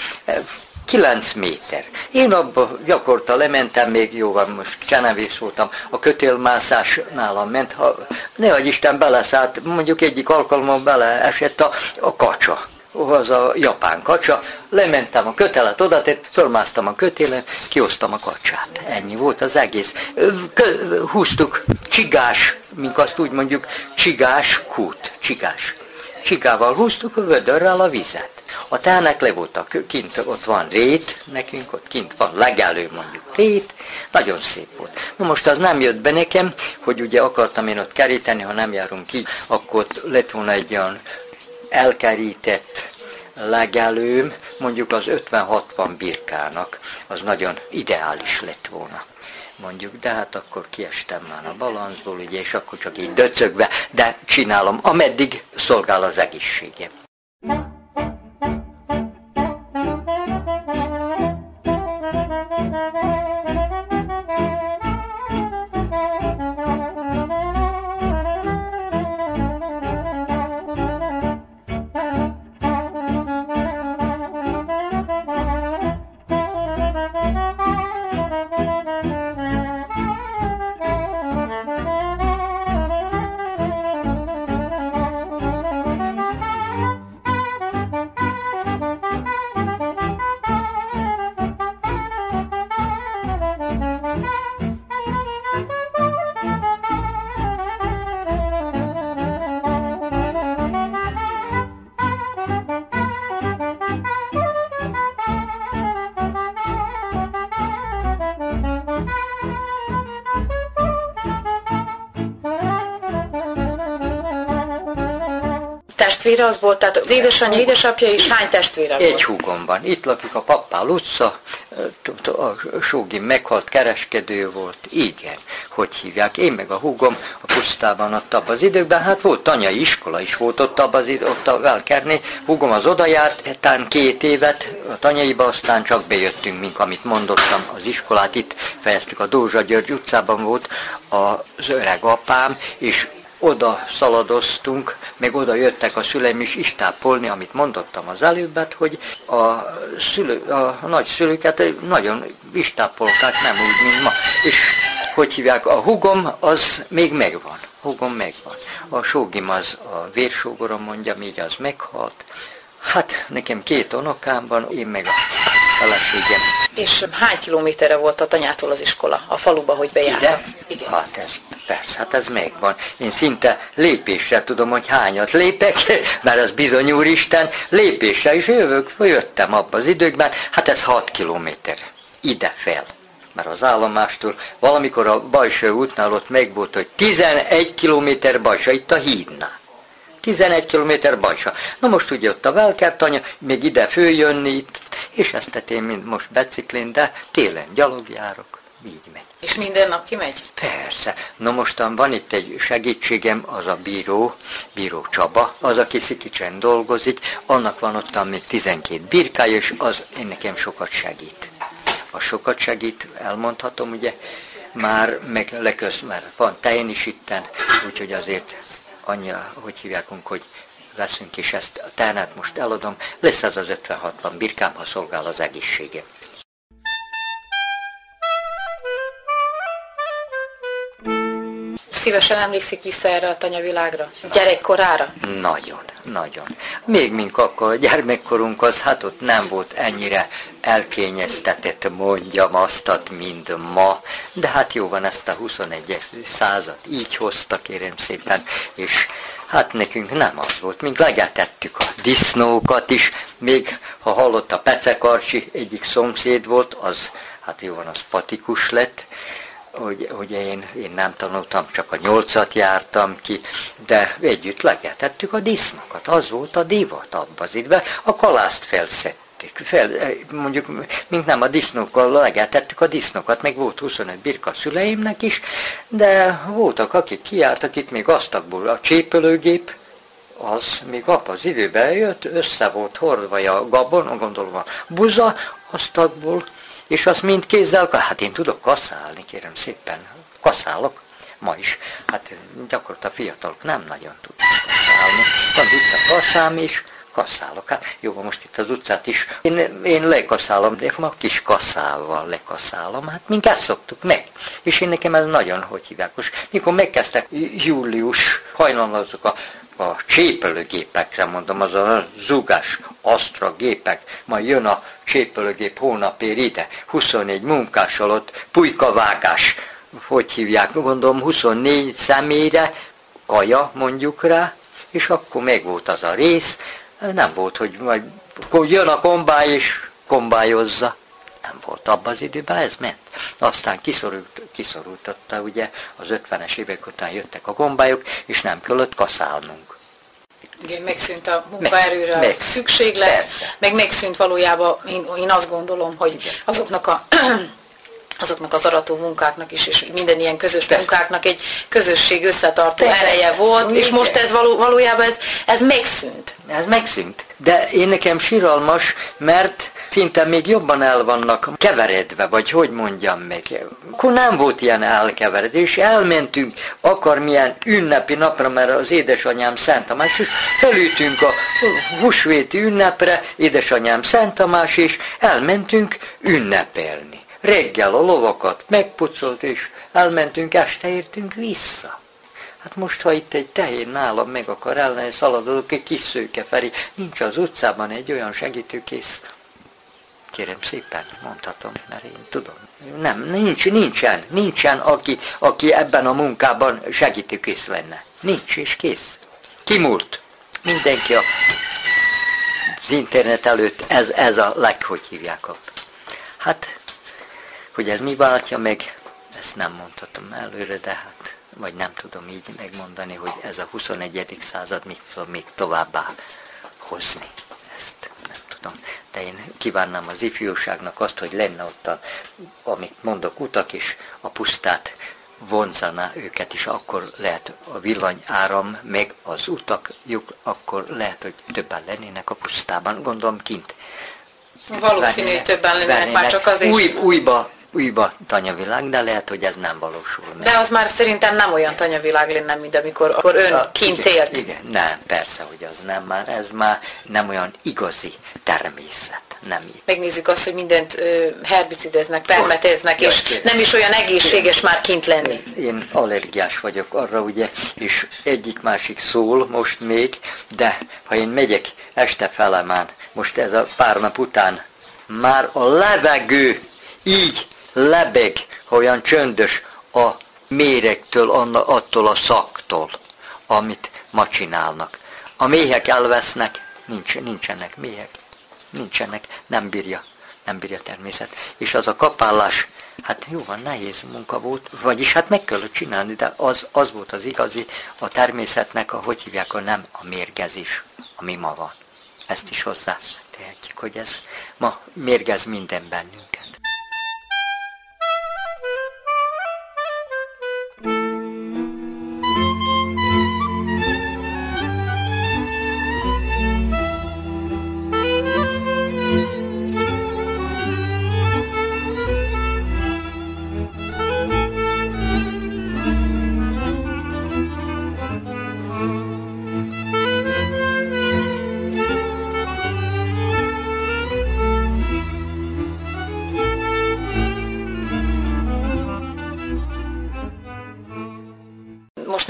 9 méter. Én abba gyakorta lementem, még jó van, most csenevész voltam, a kötélmászás nálam ment, ha ne adj Isten beleszállt, mondjuk egyik alkalommal beleesett a, a kacsa az a japán kacsa, lementem a kötelet oda, fölmásztam a kötélen, kihoztam a kacsát. Ennyi volt az egész. Kö, húztuk csigás, mink azt úgy mondjuk, csigás kút, csigás. Csigával húztuk a vödörrel a vizet. A tának le voltak, kint ott van rét, nekünk ott kint van legelő mondjuk rét, nagyon szép volt. Na most az nem jött be nekem, hogy ugye akartam én ott keríteni, ha nem járunk ki, akkor lett volna egy olyan elkerített legelőm, mondjuk az 50-60 birkának, az nagyon ideális lett volna mondjuk, de hát akkor kiestem már a balanszból, ugye, és akkor csak így döcögve, de csinálom, ameddig szolgál az egészségem. Testvére az volt, tehát az édesanyja, édesapja és hány testvére Egy volt? húgom van. Itt lakik a Pappál utca, a Sógi meghalt kereskedő volt. Igen, hogy hívják. Én meg a húgom a pusztában ott abban az időkben, hát volt tanyai iskola is volt ott abban az idő, ott a Velkerné. Húgom az oda járt, tán két évet a tanyaiba, aztán csak bejöttünk, mint amit mondottam, az iskolát itt fejeztük, a Dózsa György utcában volt az öreg apám, és oda szaladoztunk, meg oda jöttek a szüleim is istápolni, amit mondottam az előbbet, hogy a, szülő, a nagyszülőket nagyon istápolták, nem úgy, mint ma. És hogy hívják, a hugom az még megvan. Hugom megvan. A sógim az a vérsógorom mondja, így az meghalt. Hát nekem két unokám van, én meg a feleségem. És hány kilométerre volt a tanyától az iskola, a faluba, hogy bejárta? Ide? Hát ez, persze, hát ez megvan. Én szinte lépéssel tudom, hogy hányat lépek, [LAUGHS] mert az bizony úristen, lépéssel is jövök, jöttem abban az időkben, hát ez 6 kilométer. Ide fel. Mert az állomástól valamikor a Bajső útnál ott meg volt, hogy 11 kilométer Bajsa, itt a hídnál. 11 kilométer Bajsa. Na most ugye ott a Velkertanya, még ide följönni itt, és ezt tettem, mint most biciklin, de télen gyalogjárok, így megy. És minden nap kimegy? Persze. Na mostan van itt egy segítségem, az a bíró, bíró Csaba, az, aki Szikicsen dolgozik, annak van ott még 12 birkája, és az én nekem sokat segít. A sokat segít, elmondhatom, ugye, már meg leköz, mert van tején is itten, úgyhogy azért annyira, hogy hívják, hogy leszünk, és ezt a ternát most eladom, lesz az az 50-60 birkám, ha szolgál az egészségem. Szívesen emlékszik vissza erre a tanyavilágra? Gyerekkorára? Nagyon, nagyon. Még mink akkor gyermekkorunk az, hát ott nem volt ennyire elkényeztetett, mondjam aztat, mint ma, de hát jó van, ezt a 21. század így hozta, kérem szépen, és hát nekünk nem az volt, mint legetettük a disznókat is, még ha hallott a Pecekarcsi, egyik szomszéd volt, az, hát jó van, az patikus lett, hogy, hogy én, én nem tanultam, csak a nyolcat jártam ki, de együtt legetettük a disznókat. Az volt a divat abban az időben. A kalászt felszettük. Fel, mondjuk, mint nem a disznókkal legetettük a disznókat, meg volt 25 birka szüleimnek is, de voltak, akik kiártak itt még asztakból a csépölőgép, az még abban az időben jött, össze volt hordva a gabon, gondolom a buza asztakból, és azt mind kézzel, hát én tudok kaszálni, kérem szépen, kaszálok, ma is. Hát gyakorlatilag a fiatalok nem nagyon tudnak kaszálni. Van itt a kaszám is, kaszálok. Hát jó, most itt az utcát is. Én, én lekaszálom, de ma kis kaszálval lekaszálom. Hát mink ezt szoktuk meg. És én nekem ez nagyon, hogy hívják. Most mikor megkezdtek július, hajnalazok a a csépelőgépekre mondom, az a zugás Astra gépek, majd jön a csépelőgép hónapér ide, 24 munkás alatt, pulykavágás, hogy hívják, gondolom 24 személyre, kaja mondjuk rá, és akkor meg volt az a rész, nem volt, hogy majd akkor jön a kombály és kombályozza. Nem volt abban az időben, ez ment. Aztán kiszorult, kiszorultatta, ugye, az 50-es évek után jöttek a gombályok, és nem kellett kaszálnunk. Igen, megszűnt a munkaerőre meg, meg, szükséglet, persze. meg megszűnt valójában, én, én azt gondolom, hogy Igen. azoknak a [CLEARS THROAT] azoknak az arató munkáknak is, és minden ilyen közös Persze. munkáknak egy közösség összetartó Persze. ereje volt, Igen. és most ez való, valójában ez, ez megszűnt. Ez megszűnt. De én nekem siralmas, mert szinte még jobban el vannak keveredve, vagy hogy mondjam meg. Akkor nem volt ilyen elkeveredés, és elmentünk akármilyen ünnepi napra, mert az édesanyám Szent Tamás, és felültünk a húsvéti ünnepre, édesanyám Szent Tamás, és elmentünk ünnepelni. Reggel a lovakat megpucolt, és elmentünk, este értünk vissza. Hát most, ha itt egy tehén nálam meg akar elleni szaladolok, egy kis szőke Feri, nincs az utcában egy olyan segítőkész, kérem szépen, mondhatom, mert én tudom. Nem, nincs, nincsen, nincsen, aki, aki ebben a munkában segítőkész lenne. Nincs, és kész. Kimúlt. Mindenki a, az internet előtt, ez, ez a leghogy hívják ott. Hát, hogy ez mi váltja meg, ezt nem mondhatom előre, de hát vagy nem tudom így megmondani, hogy ez a 21. század mit fog még továbbá hozni. Ezt nem tudom. De én kívánnám az ifjúságnak azt, hogy lenne ott, a, amit mondok, utak is, a pusztát vonzaná őket is, akkor lehet a villanyáram, meg az utakjuk, akkor lehet, hogy többen lennének a pusztában, gondolom kint. Valószínű, hogy többen lennének már csak azért. Új, újba, újba tanyavilág, de lehet, hogy ez nem valósul meg. De az már szerintem nem olyan tanyavilág lenne, mint amikor akkor ön A- kint igen, élt. Igen, nem, persze, hogy az nem már, ez már nem olyan igazi természet, nem így. Megnézzük azt, hogy mindent ö, herbicideznek, permeteznek, és nem is olyan egészséges már kint lenni. Én allergiás vagyok arra, ugye, és egyik-másik szól most még, de ha én megyek este felemán, most ez a pár nap után, már a levegő így lebeg, ha olyan csöndös a méregtől, attól a szaktól, amit ma csinálnak. A méhek elvesznek, nincs, nincsenek méhek, nincsenek, nem bírja, nem bírja természet. És az a kapálás, hát jó van, nehéz munka volt, vagyis hát meg kellett csinálni, de az, az volt az igazi, a természetnek, a, hogy hívják, a nem a mérgezés, ami ma van. Ezt is hozzá tehetjük, hogy ez ma mérgez minden bennünket.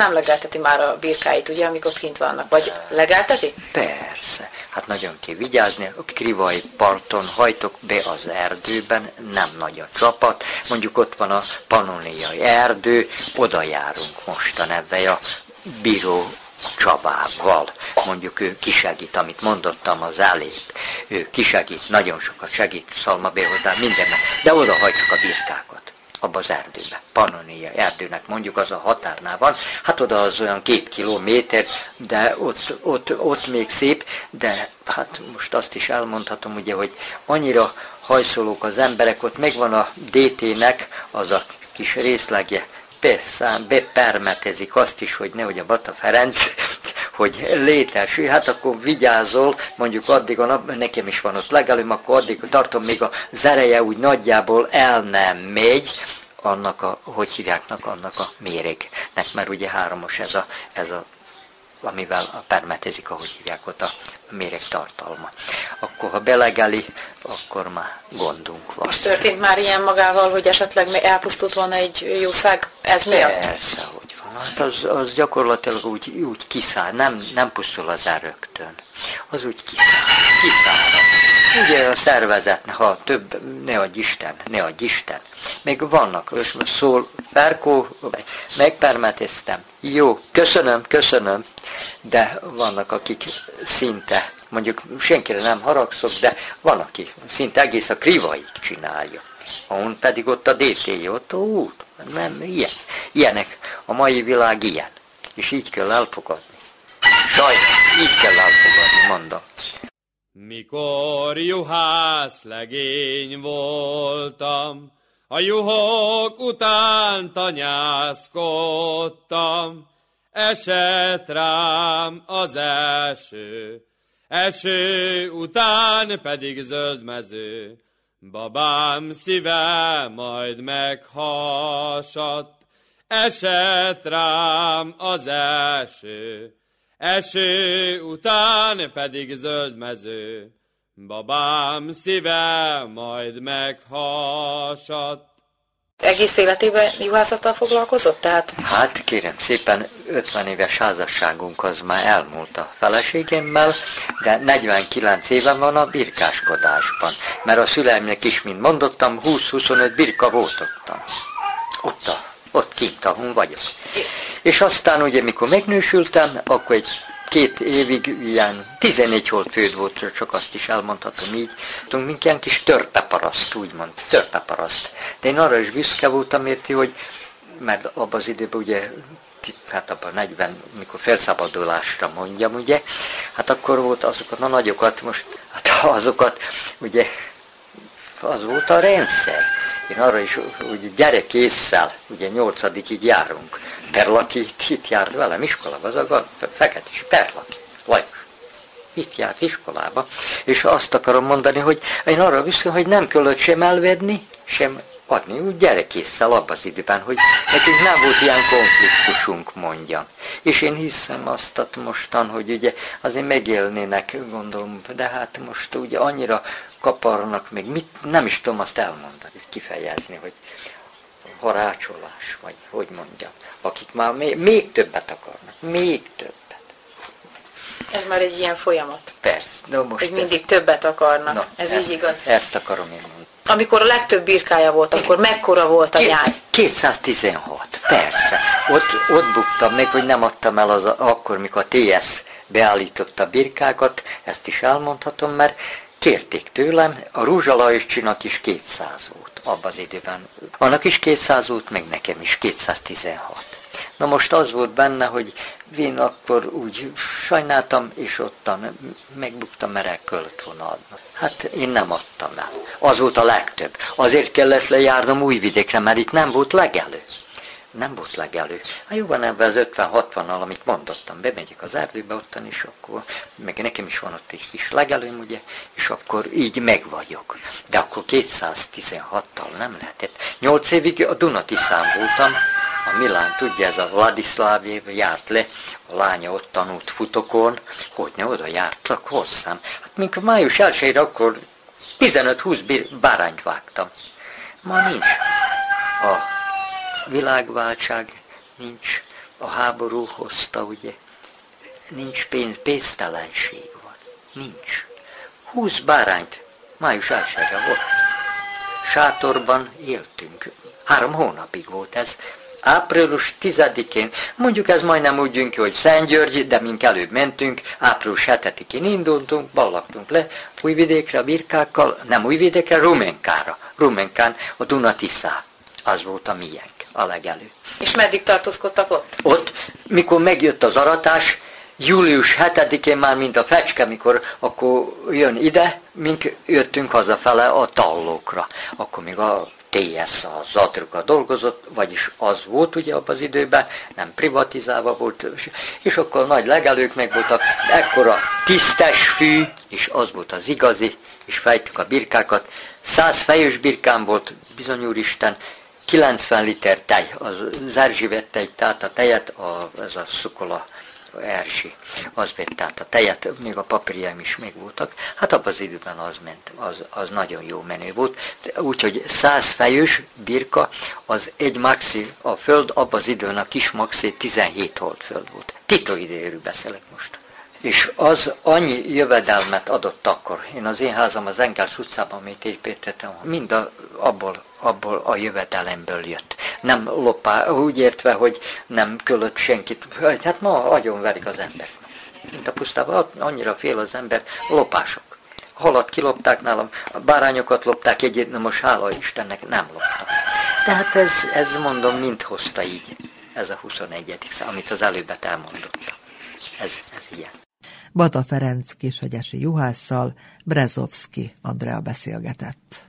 Nem legelteti már a birkáit, ugye, amikor kint vannak. Vagy legelteti? Persze, hát nagyon kell vigyázni, a krivai parton hajtok be az erdőben, nem nagy a csapat, mondjuk ott van a panoniai erdő, oda járunk mostan ebbe a bíró Csabával. Mondjuk ő kisegít, amit mondottam az elét. Ő kisegít, nagyon sokat segít, Szalma hozzá mindennek, de oda hagyjuk a birkákat abba az erdőbe. Pannonia erdőnek mondjuk az a határnál van, hát oda az olyan két kilométer, de ott, ott, ott még szép, de hát most azt is elmondhatom ugye, hogy annyira hajszolók az emberek, ott megvan a DT-nek az a kis részlegje, persze, bepermetezik azt is, hogy nehogy a Bata Ferenc, hogy létesül, hát akkor vigyázol, mondjuk addig a nap, nekem is van ott legalább, akkor addig tartom, még a zereje úgy nagyjából el nem megy, annak a, hogy hívjáknak, annak a méregnek, mert ugye háromos ez a, ez a amivel permetezik, ahogy hívják ott a méreg tartalma. Akkor ha belegeli, akkor már gondunk van. Most történt már ilyen magával, hogy esetleg elpusztult volna egy jószág ez miatt? Persze, hogy. Hát az, az gyakorlatilag úgy, úgy kiszáll, nem, nem pusztul az el rögtön. Az úgy kiszáll, kiszáll. Ugye a szervezet, ha több, ne adj Isten, ne adj Isten. Még vannak, és most szól, Ferkó, megpermeteztem. Jó, köszönöm, köszönöm. De vannak, akik szinte, mondjuk senkire nem haragszok, de van, aki szinte egész a krivaig csinálja. Ahol pedig ott a DT, ott út. Nem, ilyen. Ilyenek. A mai világ ilyen. És így kell elfogadni. Sajnos, így kell elfogadni, mondom. Mikor juhász legény voltam, a juhok után tanyászkodtam, esett rám az első, eső után pedig zöld mező. Babám szíve majd meghasadt, esett rám az első, eső után pedig zöld mező. Babám szíve majd meghasadt. Egész életében juhászattal foglalkozott? Tehát Hát kérem szépen, 50 éves házasságunk az már elmúlt a feleségemmel, de 49 éven van a birkáskodásban. Mert a szüleimnek is, mint mondottam, 20-25 birka volt ottan. Ott, a, ott kint, ahol vagyok. És aztán ugye, mikor megnősültem, akkor egy két évig ilyen 14 holt főd volt, csak azt is elmondhatom így. Tudunk, mint ilyen kis törpeparaszt, úgymond, törpeparaszt. De én arra is büszke voltam érti, hogy mert abban az időben ugye hát abban 40, mikor felszabadulásra mondjam, ugye, hát akkor volt azokat a nagyokat, most hát azokat, ugye, az volt a rendszer. Én arra is, hogy gyerek észszel, ugye nyolcadikig járunk. Perlaki itt járt velem iskolába, az a fekete is, Perlaki, Lajos. Itt járt iskolába, és azt akarom mondani, hogy én arra viszont, hogy nem kellett sem elvedni, sem adni úgy gyerekészszel abban az időben, hogy nekünk nem volt ilyen konfliktusunk, mondjam. És én hiszem azt mostan, hogy ugye azért megélnének, gondolom, de hát most ugye annyira kaparnak még, mit, nem is tudom azt elmondani, kifejezni, hogy harácsolás, vagy hogy mondjam, akik már még, még többet akarnak, még többet. Ez már egy ilyen folyamat. Persze, de most Hogy mindig többet akarnak. Na, ez ezt, így igaz. Ezt akarom én mondani. Amikor a legtöbb birkája volt, akkor mekkora volt a nyáj? 216, persze. Ott, ott buktam meg, hogy nem adtam el az akkor, mikor a TS beállította a birkákat, ezt is elmondhatom, mert kérték tőlem, a Rúzsalajoscsinak is 200 volt abban az időben. Annak is 200 volt, meg nekem is 216. Na most az volt benne, hogy én akkor úgy sajnáltam, és ottan megbuktam, mert el kellett volna adni. Hát én nem adtam el. Az volt a legtöbb. Azért kellett lejárnom Újvidékre, mert itt nem volt legelő. Nem volt legelő. Hát jó van ebben az 50-60-nal, amit mondottam, bemegyek az erdőbe ottan, és akkor, meg nekem is van ott egy kis legelőm, ugye, és akkor így meg vagyok. De akkor 216-tal nem lehetett. Nyolc évig a Dunatiszán voltam, a Milán, tudja, ez a Vladislav járt le, a lánya ott tanult futokon, hogy ne oda jártak hozzám. Hát mikor május 1 akkor 15-20 bárányt vágtam. Ma nincs. A világváltság nincs, a háború hozta, ugye, nincs pénz, pénztelenség van, nincs. 20 bárányt május 1 volt. Sátorban éltünk. Három hónapig volt ez, április 10-én, mondjuk ez majdnem úgy jön ki, hogy Szent György, de mink előbb mentünk, április 7-én indultunk, ballaktunk le Újvidékre birkákkal, nem Újvidékre, Rumenkára. Rumenkán a Dunatiszá. Az volt a miénk, a legelő. És meddig tartózkodtak ott? Ott, mikor megjött az aratás, július 7-én már, mint a fecske, mikor akkor jön ide, mink jöttünk hazafele a tallókra. Akkor még a TS a Zatruka dolgozott, vagyis az volt ugye abban az időben, nem privatizálva volt, és akkor nagy legelők meg voltak, ekkora tisztes fű, és az volt az igazi, és fejtük a birkákat. Száz fejős birkám volt, bizony úristen, 90 liter tej, az Zerzsi vette egy tehát a tejet, a, ez a szukola Ersi, az vett át a tejet, még a papírjaim is még voltak. Hát abban az időben az ment, az, az nagyon jó menő volt. Úgyhogy száz fejős birka, az egy maxi, a föld abban az időn a kis maxi 17 hold föld volt. Tito idejéről beszélek most. És az annyi jövedelmet adott akkor. Én az én házam az Engels utcában, amit építettem, mind a, abból, abból a jövedelemből jött. Nem lopá, úgy értve, hogy nem kölött senkit. Hát ma agyon verik az ember. Mint a pusztában, annyira fél az ember, lopások. Halat kilopták nálam, a bárányokat lopták, egyébként na most hála Istennek nem loptak. Tehát ez, ez mondom, mind hozta így, ez a 21. szám, amit az előbbet elmondottam. Ez, ez ilyen. Bata Ferenc kisvegyesi juhásszal Brezovski Andrea beszélgetett.